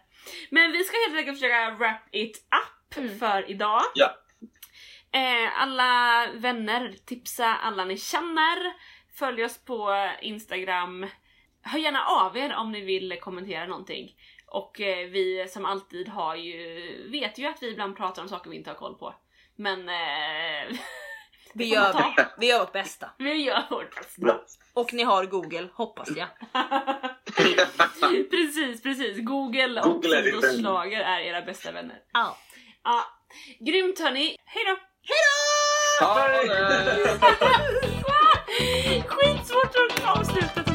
Men vi ska helt enkelt försöka wrap it up Mm. för idag. Ja. Eh, alla vänner, tipsa alla ni känner. Följ oss på Instagram. Hör gärna av er om ni vill kommentera någonting. Och eh, vi som alltid har ju, vet ju att vi ibland pratar om saker vi inte har koll på. Men eh, (laughs) Vi gör, ta. vi gör vårt bästa. vi gör vårt bästa. Och ni har google, hoppas jag. (laughs) precis, precis. Google och Google Fidos vän. schlager är era bästa vänner. Ja. Ja, grymt hörni. Hejdå! Det! (laughs) Skitsvårt att avsluta.